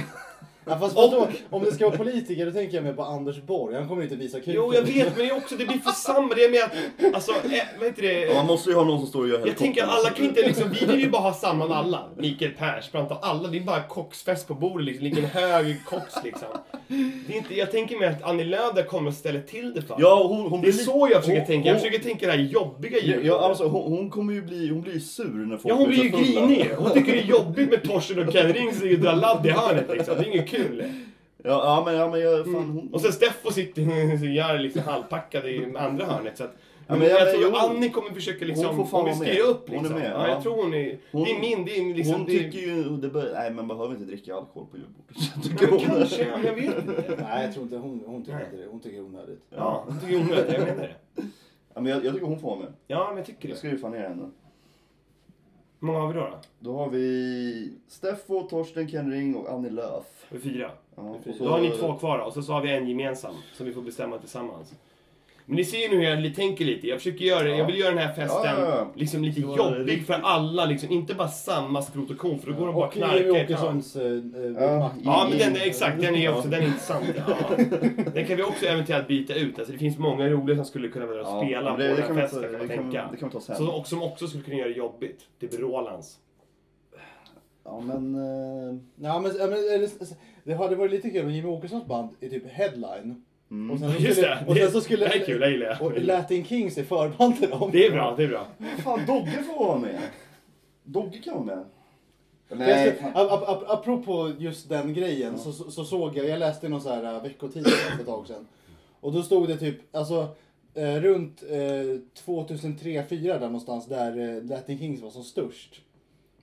Ja, fast vadå? Om det ska vara politiker då tänker jag mer på Anders Borg. Han kommer ju inte visa kuken. Jo, jag vet, men det är också, det blir för samma. Det är med att, alltså, eh, vad heter det? Ja, man måste ju ha någon som står och gör Jag tänker alla kan inte liksom, vi vill ju bara ha samman alla. Mikael Persbrandt och alla, det är bara kocksfest på bordet liksom. Ligger en hög koks liksom. Det är inte, jag tänker mig att Annie Lööf kommer att ställa till det för Ja, hon, hon Det är blir så jag försöker hon, tänka. Jag Hon, försöker tänka det här jobbiga ja, ljudet. ja, alltså, hon, hon kommer ju bli, hon blir ju sur när folk Ja, hon blir ju grinig. Hon tycker det är jobbigt med Torsten och Ken Ring och dra ladd i hörnet liksom. Det är inget kul. Ja, ja men, ja, men jag, fan, hon... Och sen Steffo sitter och gör liksom halvpackad i andra hörnet. Så att, Ja, men men jag, jag- tror jag- Annie kommer försöka liksom, Hon hon, vill styra med. upp Hon är liksom. med, ja. ja. jag tror hon är, Hon- det är min, det är liksom, hon det, tycker ju, det bör, nej man behöver inte dricka alkohol på julbordet. Hon. kanske, ja, jag vet inte. Nej, jag tror inte hon, hon tycker Nej. inte det. Hon tycker det är onödigt. Ja, hon tycker hon är jag menar det. Ja, men jag, jag tycker hon får vara med. Ja, men jag tycker Jag det. ska ju fan ner henne. Hur många har vi då? då? Då har vi Steffo, Torsten, Ken Ring och Annie Lööf. Vi fyra. Ja, och Då så- har ni två kvar då, och så, så har vi en gemensam som vi får bestämma tillsammans. Men ni ser ju nu hur jag tänker lite. Jag försöker göra det. Jag vill göra den här festen Ja, ja, ja. liksom lite jobbig för alla. Liksom. Inte bara samma skrot och kon, för då går de bara och Och knarkar hörn. Åkessons äh, Ja, Ja, men den, exakt. Den är också den är intressant. Ja. Den kan vi också eventuellt byta ut. Alltså, det finns många roliga som skulle kunna vara Ja, spela på det- den här festen, kan man det kan- tänka. det kan vi ta sen. Så, och som också skulle kunna göra det jobbigt. Typ Rolands. Ja men... eh, Ja, men, ja, det hade varit lite kul om Jimmie Åkessons band är typ headline. Mm. Och sen så Just skulle, det. och sen så skulle det är kul, jag gillar det. och Latin Kings är förband till dem. Det är bra, det är bra. Fan, Dogge får vara med. Dogge kan vara med. Nej, ap, ap, apropå just den grejen så, så, så såg jag, jag läste någon så här äh, veckotidning för ett tag sedan. Och då stod det typ, alltså eh, runt eh, 2003-2004 där någonstans där eh, Latin Kings var som störst.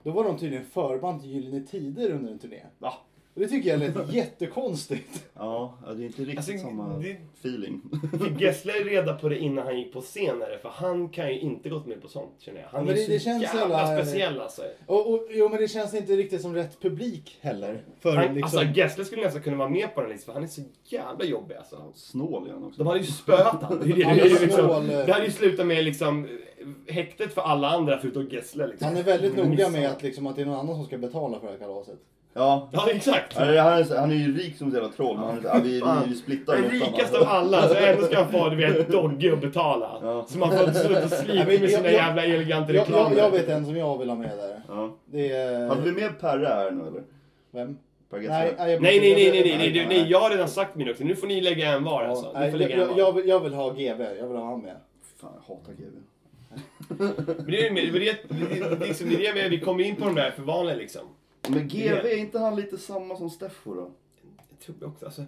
Då var de tydligen förband till Gyllene Tider under en turné. Va? Och det tycker jag lät jättekonstigt. Ja, det är inte riktigt Alltså, samma det- feeling. Fick Gessle reda på det innan han gick på scen? För han kan ju inte gått med på sånt känner jag. Han men är det- så det känns jävla jävla- speciell alltså. Och, och, jo men det känns inte riktigt som rätt publik heller. För Han, liksom... Alltså Gessle skulle nästan kunna vara med på den listan för han är så jävla jobbig alltså. Snål är han också. De hade ju spöat han. Det, det, är liksom, det hade ju slutat med liksom häktet för alla andra förutom Gessle. Liksom. Han är väldigt noga Missar. med att, liksom, att det är någon annan som ska betala för det här kalaset. Ja. Ja, exakt. Han är, han, är, han är ju rik som ett jävla troll, men han vi, vi, vi splittar Den rikaste av alla, så ändå ska han få du vet, Dogge att betala. Ja. Som har fått suttit och slitit Ja, men med sina jag- jävla eleganter Jag, jag, jag vet en som jag vill ha med där. Ja. Det är... Hade vi med Perre här nu eller? Vem? Nej, nej, jag- Nej, nej, nej, nej, nej, jag- nej, nej, jag har redan sagt min också. Nu får ni lägga en var alltså. Ja, Ni får nej, lägga en jag, var. jag, vill, jag vill ha GB, jag vill ha han med. Fan, jag hatar GW. Men det är det, det, det, det, det, liksom, det är det vi kommer in på de där för vanliga liksom. Men GW, är inte han lite samma som Steffo då? Jag tror också, alltså.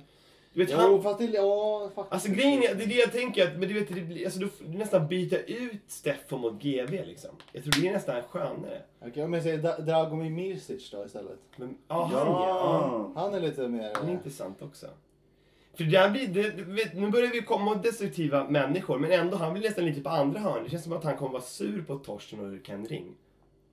Du vet, Jo, han, fast det... Ja, faktiskt. Alltså grejen är, det är det jag tänker, att, men du vet, det blir, alltså, du får nästan byta ut Steffo mot GV liksom. Jag tror det är nästan skönare. Okej, om jag säger Da- Dragomir Mirsic då istället. Men, ja, han ja. Han är lite mer... Han är intressant också. För där blir, det, du vet, nu börjar vi komma åt destruktiva människor, men ändå, han blir nästan lite på andra hörn. Det känns som att han kommer vara sur på Torsten och Ken Ring.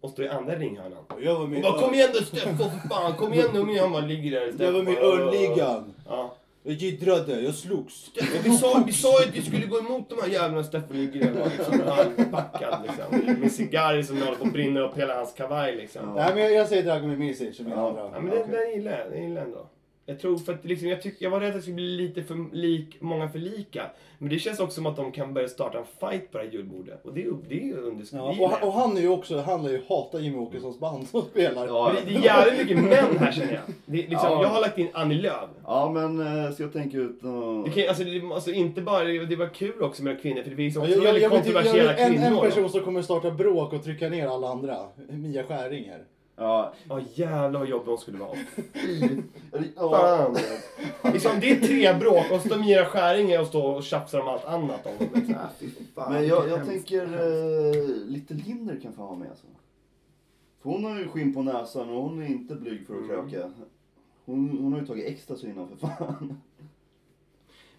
Och stå i andra ringhörnan. Jag var Och med, bara, kom igen då Steffo, för fan, kom igen nu. Men han bara ligger där. jag var med i Steffo. Örnligan. Ja. Jag jiddrade, jag slogs. Vi sa, vi sa ju att vi skulle gå emot de här jävlarna Steffo ligger där bara liksom halvpackad liksom. Med cigarr som håller på att brinna upp hela hans kavaj liksom. Ja. Nej men jag, jag säger Dragomir Mirsic som min Ja. andra. Ja, men det, Okej. det gillar jag. Det gillar jag ändå. Jag tror för att liksom, jag, tyck, jag var rädd att det skulle bli lite för lik, många för lika. Men det känns också som att de kan börja starta en fight på det här julbordet. Och det är ju det är ju underskrivet. Ja, och, och han är ju också, han lär ju hata Jimmy Åkessons band som spelar. Ja, det, det är jävligt mycket män här känner jag. Det, är liksom, Ja. Jag har lagt in Annie Lööf. Ja, men eh, ska jag tänka ut någon... Det, kan, alltså, det, alltså inte bara, det, det var kul också med kvinnor för det finns Ja, också jag, jag, väldigt jag, vet inte, jag, kontroversiella vet en, kvinnor. en person som kommer starta bråk och trycka ner alla andra. Mia Skäringer. Ja, Ja jävlar vad jobbig hon skulle vara. ja. Fan. liksom, det är tre bråk och så står Mira Skäringer och står och tjafsar om allt annat om dem. Liksom. Men jag, jag tänker uh, lite Linder kan fan vara med alltså. För hon har ju skinn på näsan och hon är inte blyg för att Mm. kröka. Hon, hon har ju tagit ecstasy innan för fan.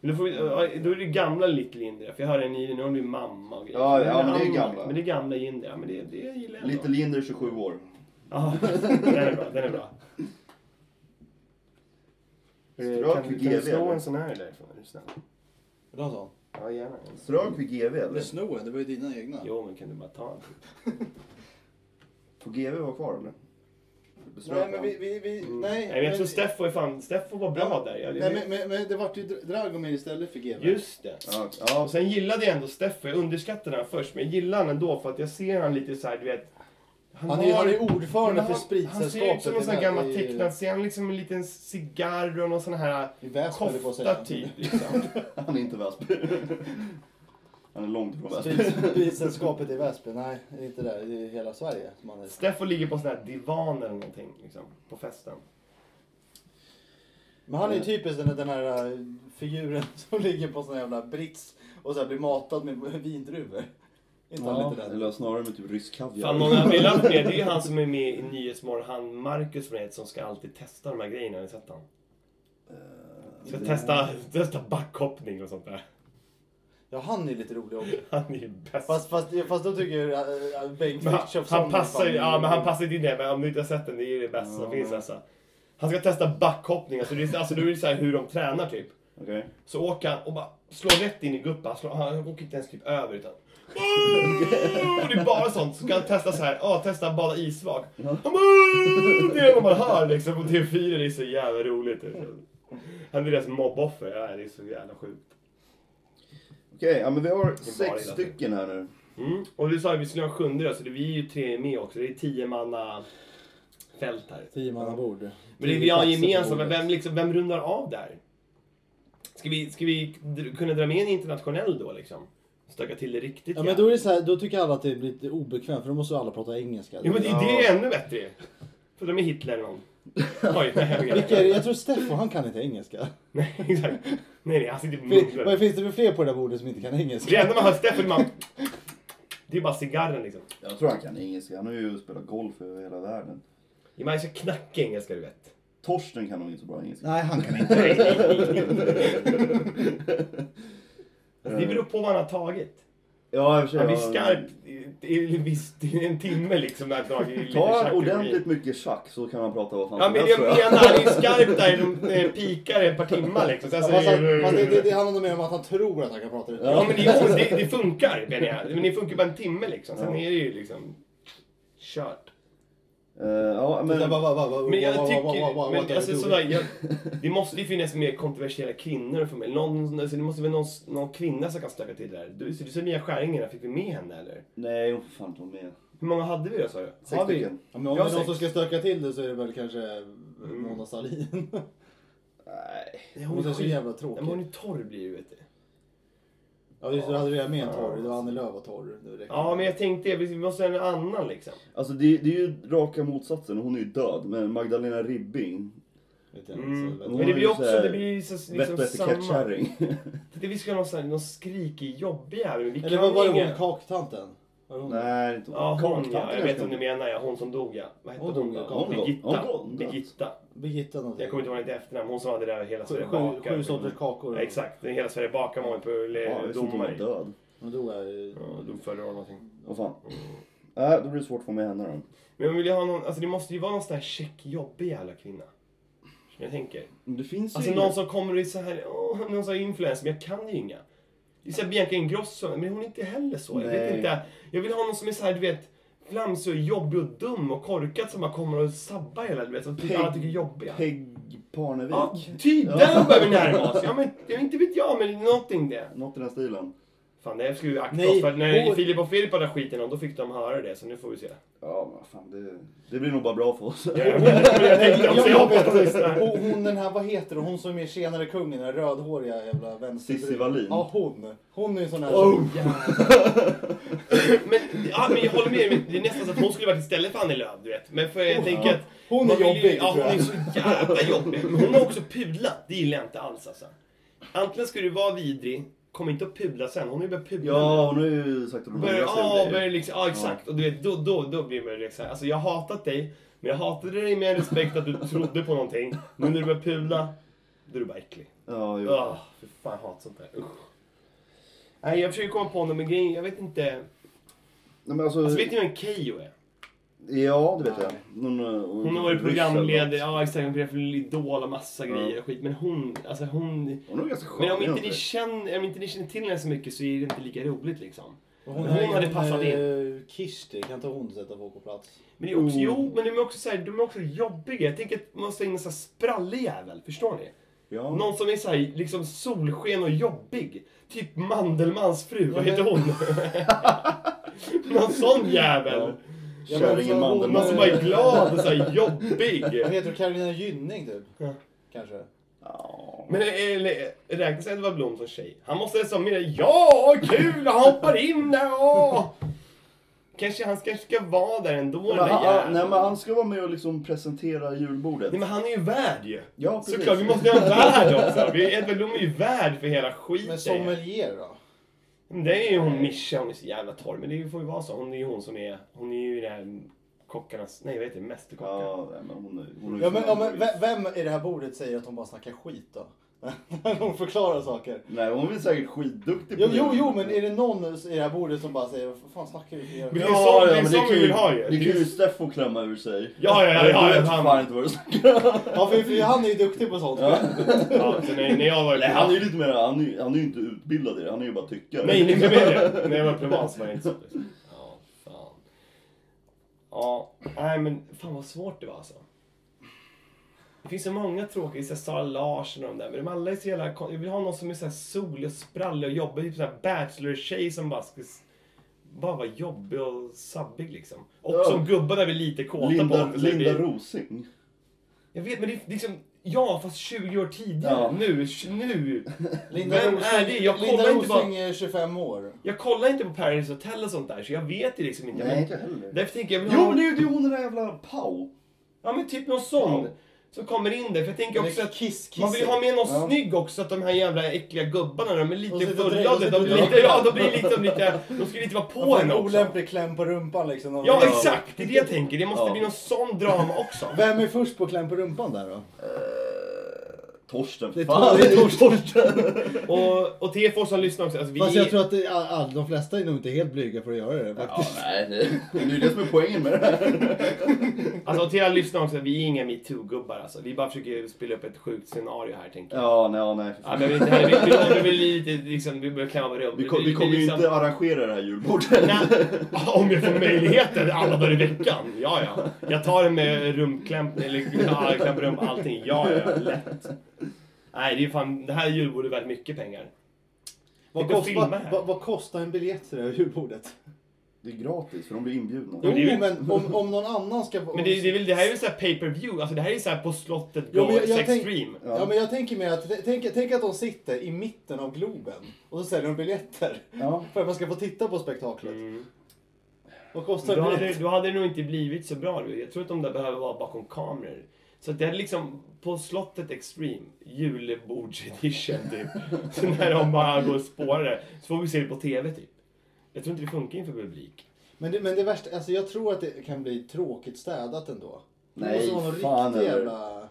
Men då, får vi, då är det gamla Little Indra, för jag hörde en i nu har hon blivit mamma och grejer. Ja, ja, men det är gamla. Men det är gamla Indra, men det, det gillar jag ändå. Lite Linder 27 år. Ja, den är bra, den är bra. Kan, vid kan du GV, slå eller? en sån här därifrån? Är du snäll? Vill du ha en sån? Ja, gärna. Strök vid GV Det eller? snor det var ju dina egna. Jo, men kan du bara ta en? Får GV vara kvar eller? Beströk Nej men vi, vi, vi Mm. nej. Nej, men jag tror Steffo är fan, Steffo var bra där. Jag, Nej men, men, men det vart ju Dra- Dragomir istället för GB. Just det. Ja, ja, Och sen gillade jag ändå Steffo, jag underskattade honom först, men jag gillar honom ändå för att jag ser honom lite så här, du vet. Han är, han är ordförande Men för han, han ser ut spritsällskapet som en sån här gammal tecknad, ser han liksom en liten cigarr och någon sån här kofta typ. Liksom. han är inte Väsby. Han är långt ifrån Väsby. Sprit- Spritsällskapet i Väsby, nej det är inte där. Det är hela Sverige han är. Steffo ligger på sån här divan eller någonting, liksom, på festen. Men han är ju typiskt den, den här äh, figuren som ligger på sån här jävla brits och så här blir matad med vindruvor. Inte han lite den? eller snarare med typ rysk kaviar. Fan, någon jag vill haft med, det är ju han som är med i Nyhetsmorgon, han Marcus från som ska alltid testa de här grejerna, har ni sett han? Eh, Ska testa, testa backhoppning och sånt där. Ja han är lite rolig också. Han är ju bäst. Fast, fast, fast då tycker jag äh, äh, Bengt Men han, Frithiofsson han är passar ju, fan- ja men han passar inte in det, men om du inte har sett den, det är ju det bästa som finns alltså. Han ska testa backhoppning, alltså, det är, alltså då är det så här hur de tränar typ. Okej. Så åker han och bara slår rätt in i guppen. Han, slår, han åker inte ens typ över utan... Och det är bara sånt. Så ska han testa så här, ja testa bada isvak. Bara, Det är det man hör liksom på TV4, det är så jävla roligt. Han är deras mobboffer, ja, det är så jävla sjukt. Okej, ja men vi har sex stycken här nu. Mm. Och du sa att vi skulle ha en sjunde då, så det, vi är ju tre med också. Det är tio manna fält här. Tiomannabord. Men det vi har gemensamt, men vem, liksom, vem rundar av där? Ska vi, ska vi kunna dra med en internationell då liksom? Stöka till det riktigt Ja men då är det så här, då tycker alla att det blir lite obekvämt för då måste alla prata engelska. Jo men det, det är ännu bättre För de är Hitler någon. Oj, nej, jag Vilka är det? Jag tror Steffo, han kan inte engelska. Nej, exakt. Nej, nej, han sitter på Fin- munnen. Vad finns det för fler på det där bordet som inte kan Det engelska? enda man hör Steffan, man... Det är bara cigarren liksom. Jag tror han kan engelska. Han har ju spelat golf över hela världen. Ja, Man ska knacka engelska, du vet. Torsten kan nog inte så bra engelska. Nej, han kan inte. Alltså, det beror på vad han har tagit. Ja, sig. Han blir skarp i, en timme liksom. När han har tagit lite Ta tjackeri. ordentligt mycket schack så kan man prata vad fan Ja som men helst, jag jag. menar, han är skarp där, de eh, pikar ett par timmar liksom. Sen Ja, fast, är han, fast det, det, det... handlar mer om att han tror att han kan prata det. Ja men det, det, det funkar menar jag. Men det funkar bara en timme liksom. Sen Ja. är det ju liksom kört. Eh, ja, Men, va, va, va, Men jag tycker, men alltså sådär, jag, det måste ju finnas mer kontroversiella kvinnor för mig. Någon, alltså, det måste väl någon, någon kvinna som kan stöka till det där. Du, så du sa Mia Skäringer, fick vi med henne eller? Nej, hon får fan inte vara med. Hur många hade vi då sa du? Sex Har vi? stycken. Ja, men om det är någon som ska stöka till det så är det väl kanske Mona Sahlin. Nej. Nej, Hon är så jävla Nej, tråkig. men hon är torr blir ju vet du. Ja just det, du hade redan med en torr. Det var Annie Lööf var torr. Det räcker. Ja men jag tänkte, vi måste ha en annan liksom. Alltså det, det är ju raka motsatsen, hon är ju död. Men Magdalena Ribbing, Vet jag Mm. inte, så- Hon Men det blir också, så här det blir så, liksom och samma. Det vi ska ha någon, sån här- någon skrikig jobbig jävel. men Vi Eller kan vad var det hon, kaktanten? Var det hon? Nej, inte Ja hon ja, Kaktanten jag vet vad du menar ja. Hon som dog ja. Vad hette Hon hon, dog, då? ja. Hon dog. Birgitta. Hon dog. Birgitta. Birgitta någonting. Jag kommer inte ihåg hennes efternamn. Hon som hade det där Hela Sverige sju, bakar. sju sorters kakor. Ja, exakt. Hela Sverige bakar var hon på domare. död. Hon dog här i... Ja, dog förra året någonting. Vad fan. Nej, då blir det svårt att få med henne då. Men man vill ju ha någon, alltså det måste ju vara någon sån här check jobbig jävla kvinna. Som jag tänker. Men det finns ju Alltså inga- någon som kommer och är så här, åh, någon sån här influencer, men jag kan ju inga. Det är så här Bianca Ingrosso, men hon är inte heller så. Jag vet Nej. inte. Jag vill ha någon som är så här, du vet, flamsig och jobbig och dum och korkad som bara kommer och sabbar hela, du vet, som typ Peg- alla tycker är jobbiga. Peg Parnevik. Ja, typ, där börjar vi närma oss. Ja, men jag inte vet jag, men någonting det. Något i den stilen. Fan, det ska vi akta Nej, oss för. När hon- Filip och Filip hade skiten om, då fick de höra det, så nu får vi se. Ja, men fan, det, det blir nog bara bra för oss. Jag jag så här. hon, den här, vad heter hon? Hon som är med Tjenare Kungen, den rödhåriga jävla vänster... Cissi Wallin. Ja, hon. Hon är en sån här... Oh. Men, ja, men jag håller med dig. Det är nästan så att hon skulle varit istället för Annie Lööf, du vet. Men för jag Oh, tänker att... hon är vill ju- jobbig, Ja, hon jag. är så jävla jobbig. Men hon har också pudlat. Det gillar jag inte alls alltså. Antingen ska du vara vidrig, kom inte att pudla sen. Hon har ju börjat pudla Ja, hon har ju sagt att hon Börjar, ja, börjar liksom, ja, exakt. Och du vet, då, då, då blir man ju liksom, alltså jag har hatat dig, men jag hatade dig med respekt att du trodde på någonting. Men när du börjar pudla, då är du bara äcklig. Ja, jo. Åh, för fan jag hatar sånt där. Usch. Nej, jag försöker komma på någon men grejen, jag vet inte. Nej, men alltså, Alltså vet ni vem Keyyo är? Ja, det vet jag. Någon, eh, Hon har varit ryss eller programledare, ja exakt, hon programledare för Idol och massa grejer och skit. Men hon, alltså hon... Hon är ganska skön. Men om inte, hon ni inte? känner, om inte ni känner till henne så mycket så är det inte lika roligt liksom. Hon, Hon hade passat in. in. Kirsti, kan inte hon sätta folk på plats? Men det är också, Oh. jo, men de är också så här, de är också jobbiga. Jag tänker att man måste ha in en sån här sprallig jävel, förstår ni? Ja. Någon som är så här, liksom solsken och jobbig. Typ Mandelmans fru, vad heter hon? Någon sån jävel. Ja. Kärringen men- Mandelmann. Någon som bara är glad och så här jobbig. Vad heter hon? Carolina Gynning typ? Ja. Kanske? Ja. Men eller, räknas Edvard Blom som tjej? Han måste liksom mer ja, kul, han hoppar in där, ja. Kanske han kanske ska vara där ändå, Men han, jäveln. nej, men han ska vara med och liksom presentera julbordet. Nej men han är ju värd ju. Ja, precis. Såklart, vi måste ha en värd också. Edvard Blom är ju värd för hela skiten. Men sommelier då? Det är ju hon Mischa, hon är så jävla torr. Men det får ju vara så. Hon är ju hon som är, hon är ju den här kockarnas, nej vad heter det, mästerkocken. Ja, men hon är, hon är Ja men, ja, men ve- vem i det här bordet säger att hon bara snackar skit då? När hon förklarar saker. Nej, hon är säkert skitduktig på Jo, det. jo, jo, men är det någon i det här bordet som bara säger vad fan snackar du Men för det är Ja, så- det är ja, men så vi ju- vill ha ju. Det kan är- ju Steffo klämma ur sig. Ja, ja, ja, ja, Jag vet han- fan inte vad du snackar Ja, för, för han är ju duktig på sånt. Ja. Ja, så när, när jag var Nej, han är ju lite mer, han är, han är ju inte utbildad i det, han är ju bara tyckare. Nej, inte det. När jag var i Provence var det inte så. Ja, fan. Ja, nej men fan vad svårt det var alltså. Det finns så många tråkiga, så Sara Larsson och de där, men de alla är så jävla Jag vill ha någon som är så här solig och sprallig och jobbig, typ sån här bachelor-tjej som bara ska bara vara jobbig och sabbig liksom. Och Ja. som gubbar där vi är lite kåta Linda, på. är Linda det- Rosing. Jag vet, men det är liksom, ja fast 20 år tidigare. Ja. Nu, nu. Linda Vem Rosing, är det? Jag Linda kollar inte bara- Rosing är 25 år. Jag kollar inte på Paradise Hotel och sånt där, så jag vet ju liksom inte. Nej, men inte heller. därför tänker jag, ha Jo, men det är ju är hon den där jävla Pau. Ja men typ någon sån. Ja. Som kommer in där. För jag tänker också att kiss, kiss. man vill ha med någon Ja. snygg också, att de här jävla äckliga gubbarna, de är lite fulla. så De blir lite lite, ja, de blir liksom lite, de ska lite vara på en också. olämplig kläm på rumpan liksom. Ja, exakt! Det är det jag tänker. Det måste Ja. bli någon sån drama också. Vem är först på kläm på rumpan där då? Torsten, Det är fan, det är Torsten. Och, och till er folk som lyssnar också, alltså vi... Fast jag tror att det, all, all, de flesta är nog inte helt blyga för att göra det Ja, faktiskt. nej, det, det är ju det som är poängen med det här. Alltså till alla lyssnare också, vi är inga metoo-gubbar alltså. Vi bara försöker spela upp ett sjukt scenario här tänker jag. Ja, nej, ja, nej. Ja, men vi, det här, vi, vi, vi, vi, lite, liksom, vi börjar klämma rum. Vi, kom, vi kommer ju liksom, inte arrangera det här julbordet. Nej, om jag får möjligheten alla dagar i veckan. Ja, ja. Jag tar det med rumkläm, eller ja, rum, allting. Ja, ja, lätt. Nej, det är fan, det här julbordet är värt mycket pengar. Vad, kost, vad, vad, vad kostar en biljett till det här julbordet? Det är gratis, för de blir inbjudna. Jo, väl- men om, om någon annan ska... Men det, det, är väl, det här är väl såhär pay per view alltså det här är såhär på slottet Jo, men jag- jag tänk- Stream. Ja. men jag tänker mer att, tänk, tänk att de sitter i mitten av Globen och så säljer de biljetter. Ja. För att man ska få titta på spektaklet. Mm. Vad kostar Då hade, då hade det nog inte blivit så bra. du. Jag tror att de där behöver vara bakom kameror. Så det är liksom på slottet Extreme, julebordsedition typ. Så när de bara går och spårar det, så får vi se det på TV typ. Jag tror inte det funkar inför publik. Men det, men det värsta, alltså jag tror att det kan bli tråkigt städat ändå. Det Nej, måste vara någon fan riktig eller? jävla...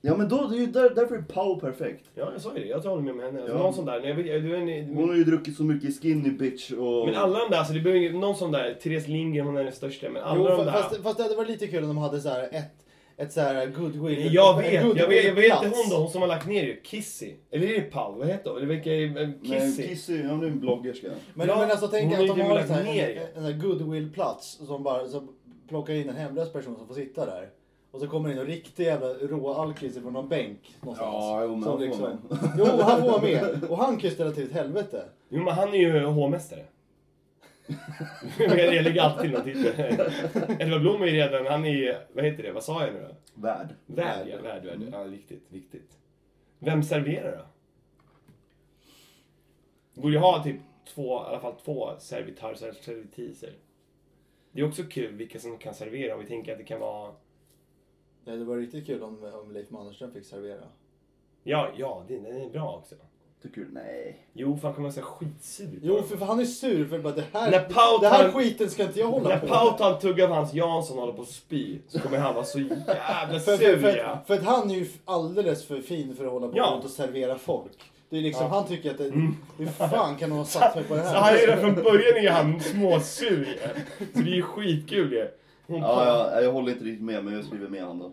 Ja men då, det är ju där, därför är Pau perfekt. Ja, jag sa ju det. Jag håller med om henne. Alltså, Ja. Någon sån där. Jag vet, jag, du, Hon har ju druckit så mycket skinny bitch och... men alla de där, alltså, det behöver ingen- någon sån där, Therese Lindgren, hon är den största. Men alla Jo, de fa- där. fast, fast det hade varit lite kul om de hade så här ett, ett så här goodwill... Jag vet, jag vet, jag vet inte hon då, hon som har lagt ner det. Kissy. Eller är det Paul? Vad heter hon? Eller vilka är eh, Nej, Kissy? Kissy, ja, det är en bloggerska. Men, Ja, men alltså tänk hon att de ju har lagt så här, ner en, en, en goodwill-plats som bara som plockar in en hemlös person som får sitta där. Och så kommer det in en riktig jävla rå alkis från någon bänk någonstans. Ja, jo, men som han får liksom, vara Jo, han får vara med. Och han kan ju ställa till ett helvete. Jo men han är ju hovmästare. Jag lägger alltid någon titel. Edvard Blom är ju redan, han är ju, vad heter det, vad sa jag nu då? Värd. Värd, ja, värd, värd. Ja, viktigt, viktigt. Vem serverar då? Borde ju ha typ två, i alla fall två servitörer, servitriser. Det är också kul vilka som kan servera om vi tänker att det kan vara Ja, det var riktigt kul om, om Leif Mannerström fick servera. Ja, ja, det, den är bra också. Tycker du? Nej. Jo, för han kommer så här skitsur. Jo, för, för han är sur för bara det här, När Pau det här tar- skiten ska inte jag hålla När på Pau tar en tugga av hans Jansson och håller på att spy så kommer han vara så jävla För, för, sur för, ja. för att han är ju alldeles för fin för att hålla på Ja. runt och servera folk. Det är liksom, Ja. han tycker att det, hur fan kan de ha satt mig på det Så han är här? redan från början är han småsur ja. Så det är ju skitkul ju. Hon Ja, ja, jag håller inte riktigt med men jag skriver med han då.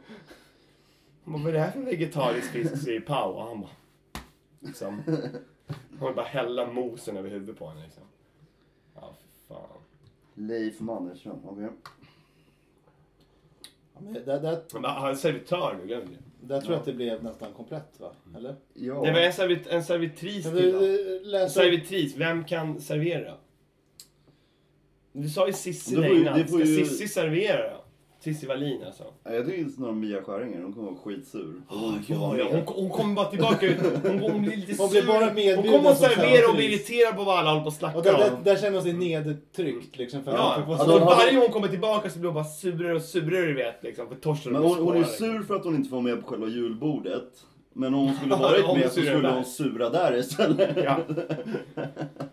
Vad är det här för vegetarisk fisk? säger Pau och han bara... Liksom. Hon vill bara hälla mosen över huvudet på henne liksom. Ja, för fan. Leif Mannerström, okej. Ja, men där, där, Men han är servitör nu, glöm det. där tror jag att det blev nästan komplett va? Eller? Ja. Det var en, servit, en servitris till då. du, En upp- servitris, vem kan servera? Du sa ju Cissi Det får där ju- innan. det får Ska ju- servera då? Cissi Wallin alltså. Ja, Jag tycker snarare Mia Skäringer, hon kommer vara skitsur. Och hon vara Ja, med. hon, hon kommer bara tillbaka ut. Hon, hon blir lite Hon blir sur. bara medbjuden Hon kommer att servera och bli irriterad på vad alla håller på och snackar och där, där, om. där känner hon sig nedtryckt liksom. För Ja, för, för, alltså, varje gång hon kommer tillbaka så blir hon bara surare och surare du vet liksom. För Torsten Men hon, hon är spårar, sur för att hon inte får med på själva julbordet. Men om hon skulle Ja, varit hon med så skulle där. hon sura där istället. Ja.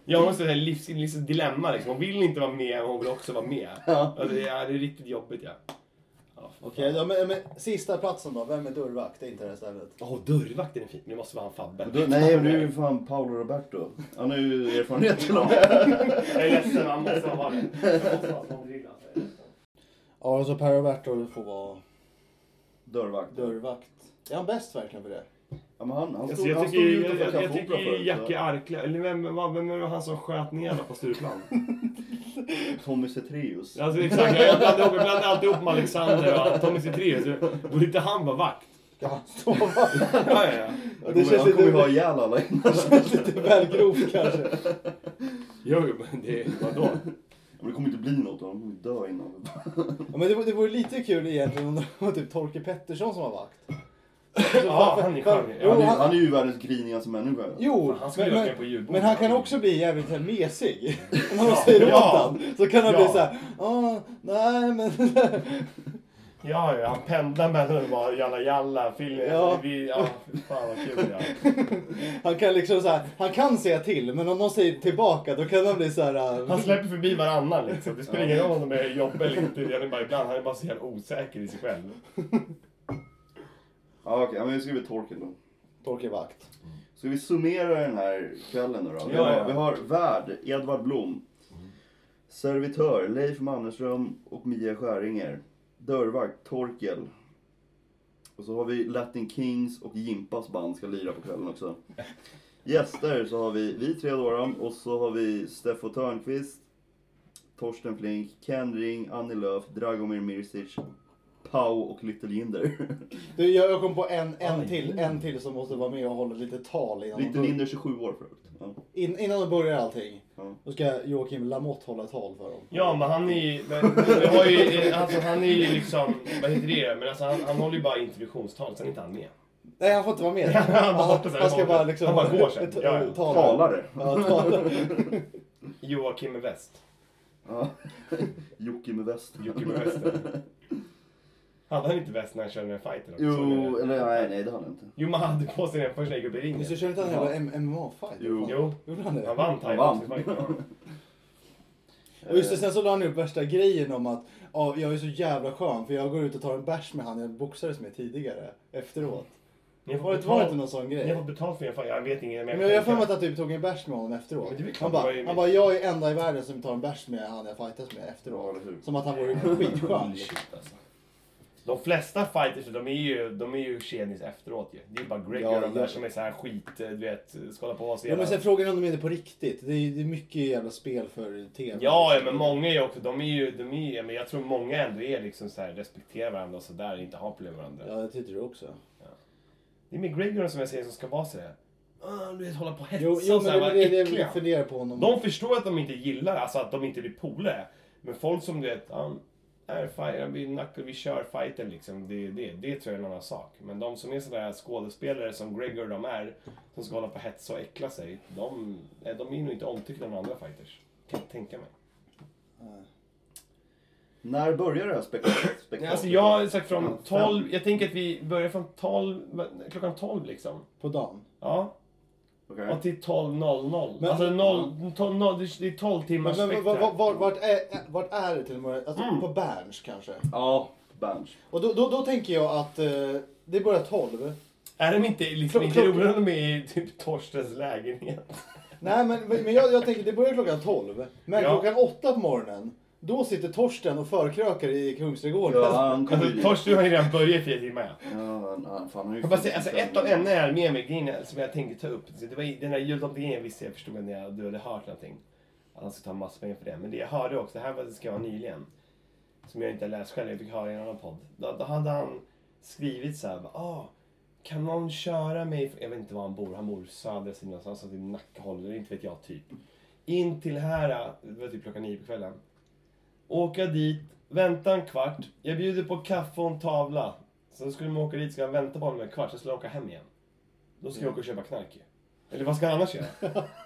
Ja, hon har ett livs, livs dilemma liksom. Hon vill inte vara med, men hon vill också vara med. Ja. Alltså, det, är, det är riktigt jobbigt ja. ja Okej, ja, men, men sista platsen då. Vem är dörrvakt? Det är inte det här stället. Åh, dörrvakten är fin. Det måste vara han Fabbe. Då, nej, men det är ju fan Paolo Roberto. Han har ju erfarenhet till och med. Jag är ledsen, han måste vara det. Jag måste vara alltså. Ja, så Per Roberto får vara Dörrvakt. dörrvakt. Är han bäst verkligen för det? Ja, men han, han Alltså, stod, jag han stod tycker, ju jag, utanför jag, jag tycker förut. Jackie Arklöv, eller vem, vad- vem var han som sköt ner alla på Stureplan? Tommy Zethraeus. Alltså exakt, jag blandar ihop- jag blandar alltid ihop med Alexander och Tommy Zethraeus. Borde inte han vara vakt? Ja, så Ja, ja, ja. Han det kommer, känns han kommer ju ha ihjäl alla innan. det känns lite väl grovt kanske. Jo, men det, vadå? Men det kommer inte bli något. De kommer dö innan. Ja, men det, det vore lite kul egentligen om det var typ Torke Pettersson som var vakt. Ja, han är charmig. Han han- han är ju världens grinigaste människa. Jo, Han skulle men, på men han kan också bli jävligt här mesig. Om man Ja, säger åt ja. han. Så kan han Ja. bli så här, ah, nej men... Ja, ja, han pendlar mellan att vara jalla jalla, film, Ja. vi, ja, fan vad kul ja. Han kan liksom så här, han kan säga till men om någon säger tillbaka då kan han bli så här. äh, Han släpper förbi varannan liksom. Det spelar ingen roll om de är jobbiga eller inte. Det är bara ibland, han är bara så jävla osäker i sig själv. Ja, okej, ja, men vi skriver Torkel då. Torkel Vakt. Ska vi summera den här kvällen nu då? Vi, Ja, har, ja. vi har värd Edvard Blom. Servitör Leif Mannerström och Mia Skäringer. Dörrvakt Torkel. Och så har vi Latin Kings och Jimpas band ska lira på kvällen också. Gäster så har vi vi tre då, och så har vi Steffo Törnqvist, Torsten Flink, Ken Ring, Annie Lööf, Dragomir Mirsic, Pau och Little Jinder. Du, jag, kom på en, en Aj. till, en till som måste vara med och hålla lite tal innan, Little Jinder 27 år förut. Ja. in, innan de börjar allting. Ja. Då ska Joakim Lamotte hålla tal för dem. Ja, men han är ju, men, vi har ju, alltså han är ju liksom, vad heter det, men alltså han, han håller ju bara introduktionstal, sen är inte han med. Nej, han får inte vara med. Han så här, han ska bara liksom... han bara går sen. Ja, ja. tala. Talare. Ja, talare. Joakim West. Ja. Jocke med väst. Joakim West. Hade han inte väst när han körde den fighten också? Jo, det? eller nej, nej det hade han inte. Jo, men han hade på sig den första gick upp i ringen. Just det, körde inte han en jävla MMA-fight? Jo. Jo, Gjorde han det? han vann Han vann. thaiboxningsfighten. Och just det, sen så la han upp värsta grejen om att ja, jag är så jävla skön för jag går ut och tar en bärs med han jag boxades med tidigare efteråt. Ni fått det, var det inte betalt, någon sån ni har grej? fått betalt för fight. Jag vet inget. Men jag har för mig att han typ tog en bärs med honom efteråt. Men det Han det bara, han bara, jag är enda i världen som tar en bärs med han jag fightas med efteråt. Som att han vore skitskön. De flesta fighters, de är ju, de är ju tjenis efteråt ju. Det är ju bara Gregor Ja, de där ja. som är så här skit, du vet, ska hålla på och se. Ja, men sen frågan är om de är det på riktigt. Det är, det är mycket jävla spel för TV. Ja, ja, men många är ju också, de är ju, de är ju, men jag tror många ändå är liksom så här, respekterar varandra och sådär, inte har problem med varandra. Ja, jag tycker det också. Det är med Gregor som jag säger som ska vara sådär, ah, du vet, hålla på och hetsa Jo, jo och så men här, det vara det äckliga. funderar på honom. De förstår att de inte gillar, alltså att de inte blir polare. Men folk som du vet, ja, är fight, vi, knuckle, vi kör fighten liksom. Det, det, det tror jag är en annan sak. Men de som är sådär skådespelare som Gregor de är, som ska hålla på och hetsa och äckla sig. De, de är nog inte omtyckta av andra fighters. Kan jag tänka mig. När börjar det här spektaklet? Nej, Alltså jag har sagt från 12, jag tänker att vi börjar från 12, klockan 12 liksom. På dagen. Ja, Okej. och till 12.00. Men- Alltså 0, 12, 0, det är 12 timmars Men, men, spektra. vart, vart, vart, är, vart är det till och med? Alltså Mm. på Berns kanske? Ja, Berns. Och då, då, då tänker jag att eh, det börjar 12. Är de inte liksom Klock- inte klock- roligare om de är i typ Torstens lägenhet? Nej men, men men jag, jag tänker det börjar klockan 12. Men Ja. klockan 8 på morgonen. Då sitter Torsten och förkrökar i Kungsträdgården. Ja, han kommer Alltså. Torsten har ju redan börjat i fyra timmar. Ja. Ja, han, han, fan, han är ju Jag bara säga, alltså ett av ämnena är med mig, grejen som jag tänkte ta upp. Det var den här jultomtegrejen visste jag förstod när jag, du hade hört någonting. Att han skulle ta massa pengar för det. Men det jag hörde också, det här var, det ska vara nyligen. Som jag inte har läst själv, jag fick höra i en annan podd. Då, då hade han skrivit så här, ah, kan någon köra mig, jag vet inte var han bor, han bor södra sidan någonstans, alltså i Nackahåll, eller inte vet jag typ. In till här, det var typ klockan nio på kvällen. Åka dit, vänta en kvart, jag bjuder på kaffe och en tavla. Sen skulle man åka dit, ska vänta på honom en kvart, sen skulle han åka hem igen. Då ska jag åka och köpa knark ju. Eller vad ska han annars göra?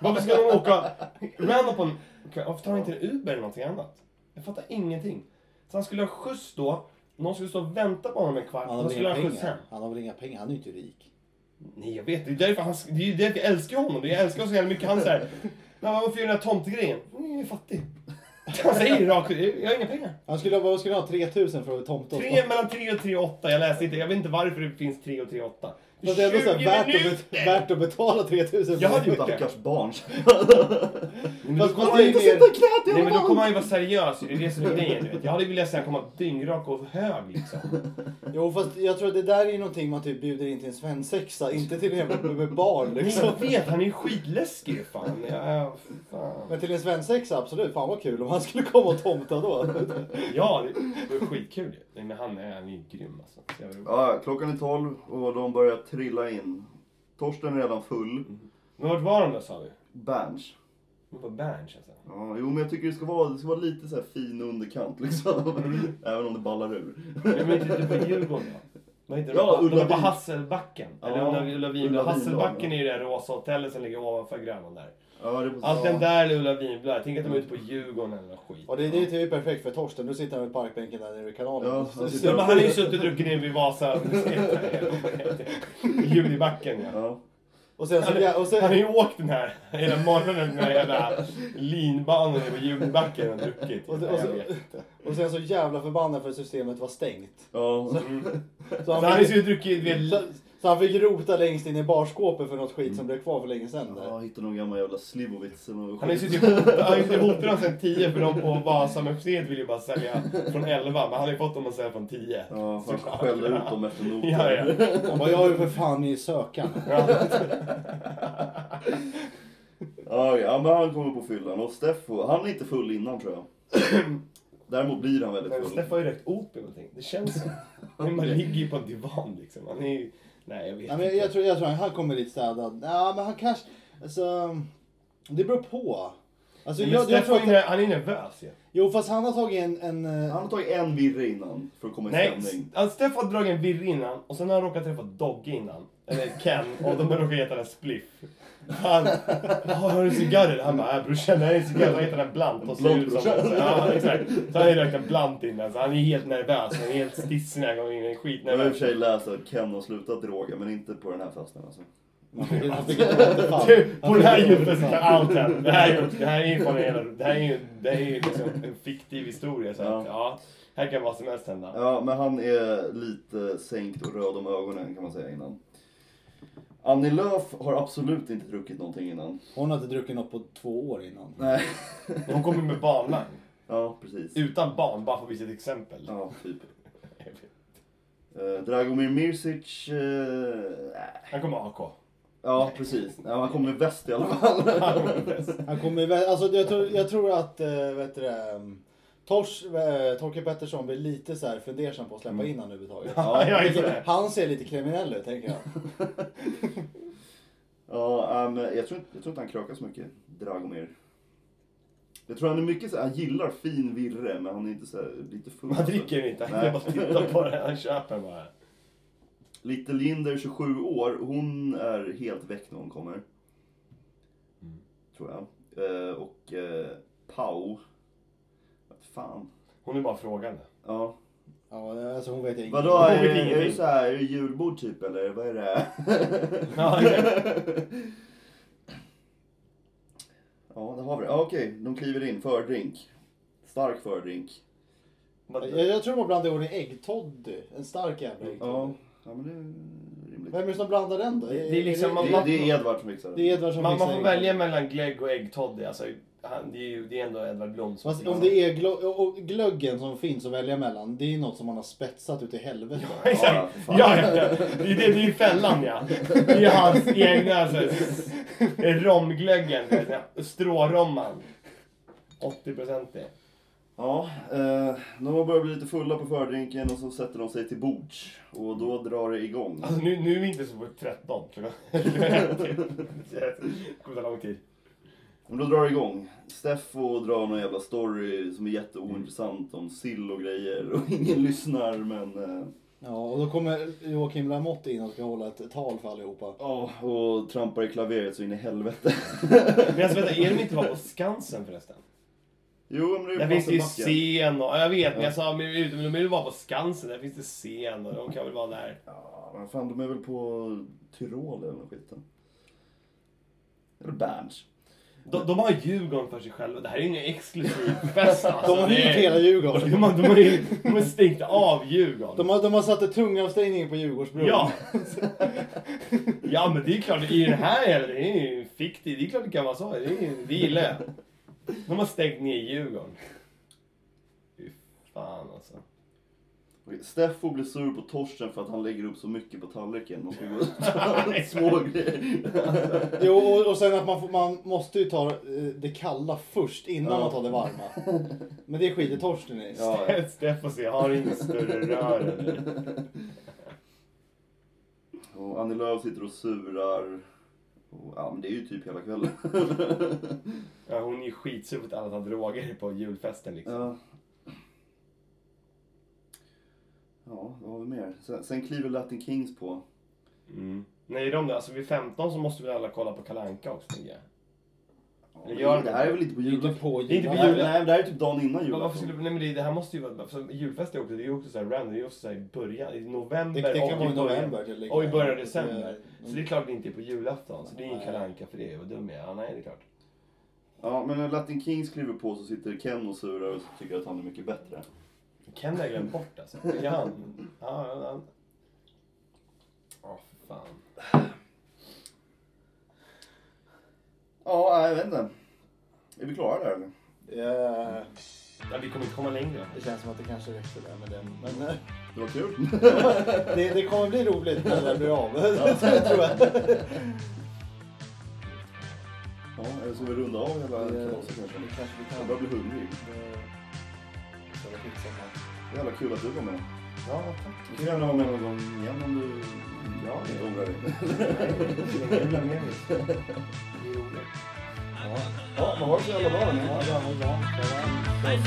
Varför ska de åka random på en kväll? Varför tar han inte en Uber eller någonting annat? Jag fattar ingenting. Så han skulle ha skjuts då, någon skulle stå och vänta på honom en kvart, Han har, väl skulle inga han skjuts hem. pengar. han har väl inga pengar? Han är ju inte rik. Nej jag vet, det är därför, han, det är ju därför jag älskar honom. Jag älskar honom så jävla mycket. Han Nej, varför gör den här tomtegrejen? Mm, jag är fattig. Han säger rakt ut, jag har inga pengar. Han skulle, ha- vad skulle han ha? 3000 för att tomta Tre, mellan 3 och 3 och 8. Jag läste inte, jag vet inte varför det finns 3 och 3 och 8. Fast det är ändå så här 20 värt, att bet, värt att betala 3000 Jag hade gjort det. Stackars barn. Men då Fast kommer man ju- inte sitta knät Nej men då kommer han ju vara seriös det är det som är grejen. du vet. Jag hade velat komma dyngrak och hög liksom. Jo fast jag tror att det där är ju någonting man typ bjuder in till en svensexa, inte till en jävla med barn liksom. Jag vet, han är ju skitläskig ju fan. Ja, fan. Men till en svensexa absolut, fan vad kul om han skulle komma och tomta då. Ja, det var skitkul ju. Nej men han är, han är ju grym alltså. Så jävla roligt. Ja, klockan är 12 och de börjar trilla in. Torsten är redan full. Men vart var de då sa vi? Berns. Var på Berns alltså. Ja, jo men jag tycker det ska vara, det ska vara lite så här fin underkant liksom. Även om det ballar ur. Ja, men inte på Djurgården då? Vad heter Ja, det? De är på. Hasselbacken. Ja, Eller. Ulla Hasselbacken är ju det rosa hotellet som ligger ovanför Grönan där. Ja, det är på Antingen där Ulla Vinblad. Jag tänker att de är ute på Djurgården eller något skit. Och det, det är typ perfekt för Torsten. Du sitter här med parkbänken där nere i kanalen. Ja, Så- han så- sitter- han har ju suttit och druckit ner vid Vasa Judibacken ja. Ja. Och sen så... Han, ja, Och han har sen, ju åkt den här hela morgonen den här jävla linbanan på Judibacken och druckit. Och och så- jag och sen så jävla förbannad för att systemet var stängt. Ja. Så Så han, han har ju fick, suttit och druckit vid så, han fick rota längst in i barskåpet för något skit som blev kvar för länge sedan. Ja, Där. hittade någon gammal jävla Slivovitz eller något Han har ju suttit han hotat dem sen 10 för de på Vasamuseet vill ju bara sälja från 11 men han har ju fått dem att sälja från 10. Ja, för att Såklart. skälla ut dem efter noter. Ja, ja. Han bara, jag har ju för fan i sökaren. Ja. Ja, ja, men han kommer på fyllan. Och Steffo, han är inte full innan tror jag. Däremot blir han väldigt full. Steffo har ju rökt opium och ting. Det känns så. Men Man ligger ju på en divan liksom. Han är ju... Nej jag vet Ja, men jag, inte. jag, tror, jag tror han kommer lite städad. Ja, men han kanske... Alltså, det beror på. Alltså, Men jag, jag tror att, han är nervös ju. jo, fast han har tagit en... en eh, Han har tagit en virre innan för att komma i Nej, stämning. alltså Steffo har dragit en virre innan och sen har han råkat träffa Dogge innan. Eller Ken och de har råkat ge en spliff. Han, "Ja, har du cigarrer? Han bara, äh, brorsan det här är en cigarr. Han heter den Blant och ser ut som en- Ja, exakt. Så han har rökt en Blant innan så han är helt nervös. Han är helt stissig när han kommer in. Är Jag har i och skitnervös. för sig läst att Ken har slutat droga, men inte på den här festen alltså. Du, På den här julfesten återfall. kan allt hända. Det här är det här är ju fan en det här är ju det här är ju liksom en fiktiv historia. Så att, Ja. ja, här kan vad som helst hända. Ja, men han är lite sänkt och röd om ögonen kan man säga innan. Annie Lööf har absolut inte druckit någonting innan. Hon har inte druckit något på två år innan. Nej. Hon kommer med barnvagn. Ja, precis. Utan barn, bara för att visa ett exempel. Ja, typ. Eh, Dragomir Mirsic... eh. Han kommer AK. ja, precis. Ja, han kommer med väst i alla fall. Han kommer, vä- alltså, jag, tror, jag tror att, äh, vet du det, um, Tors, äh, Torkel Pettersson blir lite så här fundersam på att släppa in honom överhuvudtaget. Ja, jag är det. Han ser lite kriminell ut tänker jag. Ja, um, jag, tror inte, jag tror inte han krökar så mycket, Dragomir. Jag tror han är mycket så han gillar fin virre, men han är inte så här, lite full. Man dricker ju inte, Nej. han bara tittar på det. Han köper bara. Little Linder, 27 år, hon är helt väck när hon kommer. Tror jag. Eh, och eh, Pau. Fan. Hon är bara frågande. Ja. Ja, alltså hon vet jag Vadå, Hon är, vet det- är det ingenting. så här, är det julbord typ eller vad är det? Ja. Ja, det har vi det. Ja, Okej, de kliver in. Fördrink. Stark fördrink. Jag, jag tror de blandar i ordning äggtoddy. En stark jävla äggtoddy. Ja, ja men det är rimligt. Vem är det som blandar den då? Det- det är liksom- det, Det, man- det är Edvard som mixar. det är Edvard som Man, man mixar får ägg. välja mellan glögg och äggtoddy. Alltså, han, det, är ju, det är ändå Edvard Blom som... Fast om det är glo- och glöggen som finns att välja mellan, det är något som man har spetsat ut i helvete. Ja, exakt. Ja, Ja, ja, ja. Det är, det, det är ju fällan ja. Det är hans egna alltså, romglöggen. Stråromman. 80% det. Ja, eh, de börjar bli lite fulla på fördrinken och så sätter de sig till bords. Och då drar det igång. Alltså nu, nu är vi inte så på 13. klockan- Det kommer ta lång tid. Men då drar det igång. Steffo drar någon jävla story som är jätteointressant om sill och grejer och ingen lyssnar men... eh, Ja, och då kommer Joakim Lamotte in och ska hålla ett tal för allihopa. Ja, och trampar i klaveret så in i helvete. Men alltså vänta, är de inte bara på Skansen förresten? Jo, men det är Där ju finns det ju scen och, ja, jag vet, men Ja. jag sa, men ut- men de vill vara på Skansen, där finns det scen och de kan väl vara där. Ja, men fan de är väl på Tyrol eller något skiten. Eller Berns. De, de har Djurgården för sig själva, det här är ingen exklusiv fest alltså. De har hyrt hela Djurgården. De har, de har, de har stängt av Djurgården. De har, de har satt ett tungavstängning på Djurgårdsbron. Ja! ja men det är klart, i den här är det är ju fiktivt, det är klart det kan vara så. Det, är, det gillar jag. De har stängt ner Djurgården. Fy fan alltså. Steffo blir sur på Torsten för att han lägger upp så mycket på tallriken. De ska gå och ta små grejer. Jo, och, och sen att man, får, man måste ju ta eh, det kalla först innan Ja. man tar det varma. Men det skiter Torsten i. Ja, ja. Steffo säger, har inget större rör eller? Och Annie Lööf sitter och surar. Och, ja, men det är ju typ hela kvällen. Ja, hon är ju skitsur för att alla tar droger på julfesten liksom. Ja. Vad mer? Sen, sen kliver Latin Kings på. Mm. Nej, de där, alltså vid 15 så måste vi alla kolla på Kalanka också tänker jag. Ja, Eller gör det de här är väl inte på julafton? på Det är inte på Nej, julen. nej, det här är typ dagen innan julafton. skulle, nej men det, det här måste ju vara, för julfest är också, det är ju också såhär random, det är också såhär i början, i november Det, det och kan vara i början. november. till Och i början av december. Så det är klart det inte är på julafton, så det är ingen kalanka för det. Vad dum jag är. Ja, nej det är klart. Ja, men när Latin Kings kliver på så sitter Ken och surar och tycker att han är mycket bättre. Ken har jag glömt bort alltså. Är han? Ja, han... Ja, för fan. Ja, jag vet inte. Är vi klara där eller? Ja, Ja, vi kommer inte komma längre. det känns som att det kanske räcker där med den. Men eh, Det var kul. det, det kommer bli roligt när det blir av. tror jag. Ja, eller så vi runda av hela kalaset kanske. det kanske vi Jag kan. börjar bli hungrig. Det vara skitsamma. Jävla kul att du var med. Ja, tack. Du kan gärna vara med någon gång igen om du Ja, inte det ångrar dig. mening. Det är roligt. Ja, men ha det så jävla bra. Ja, bra, bra, bra.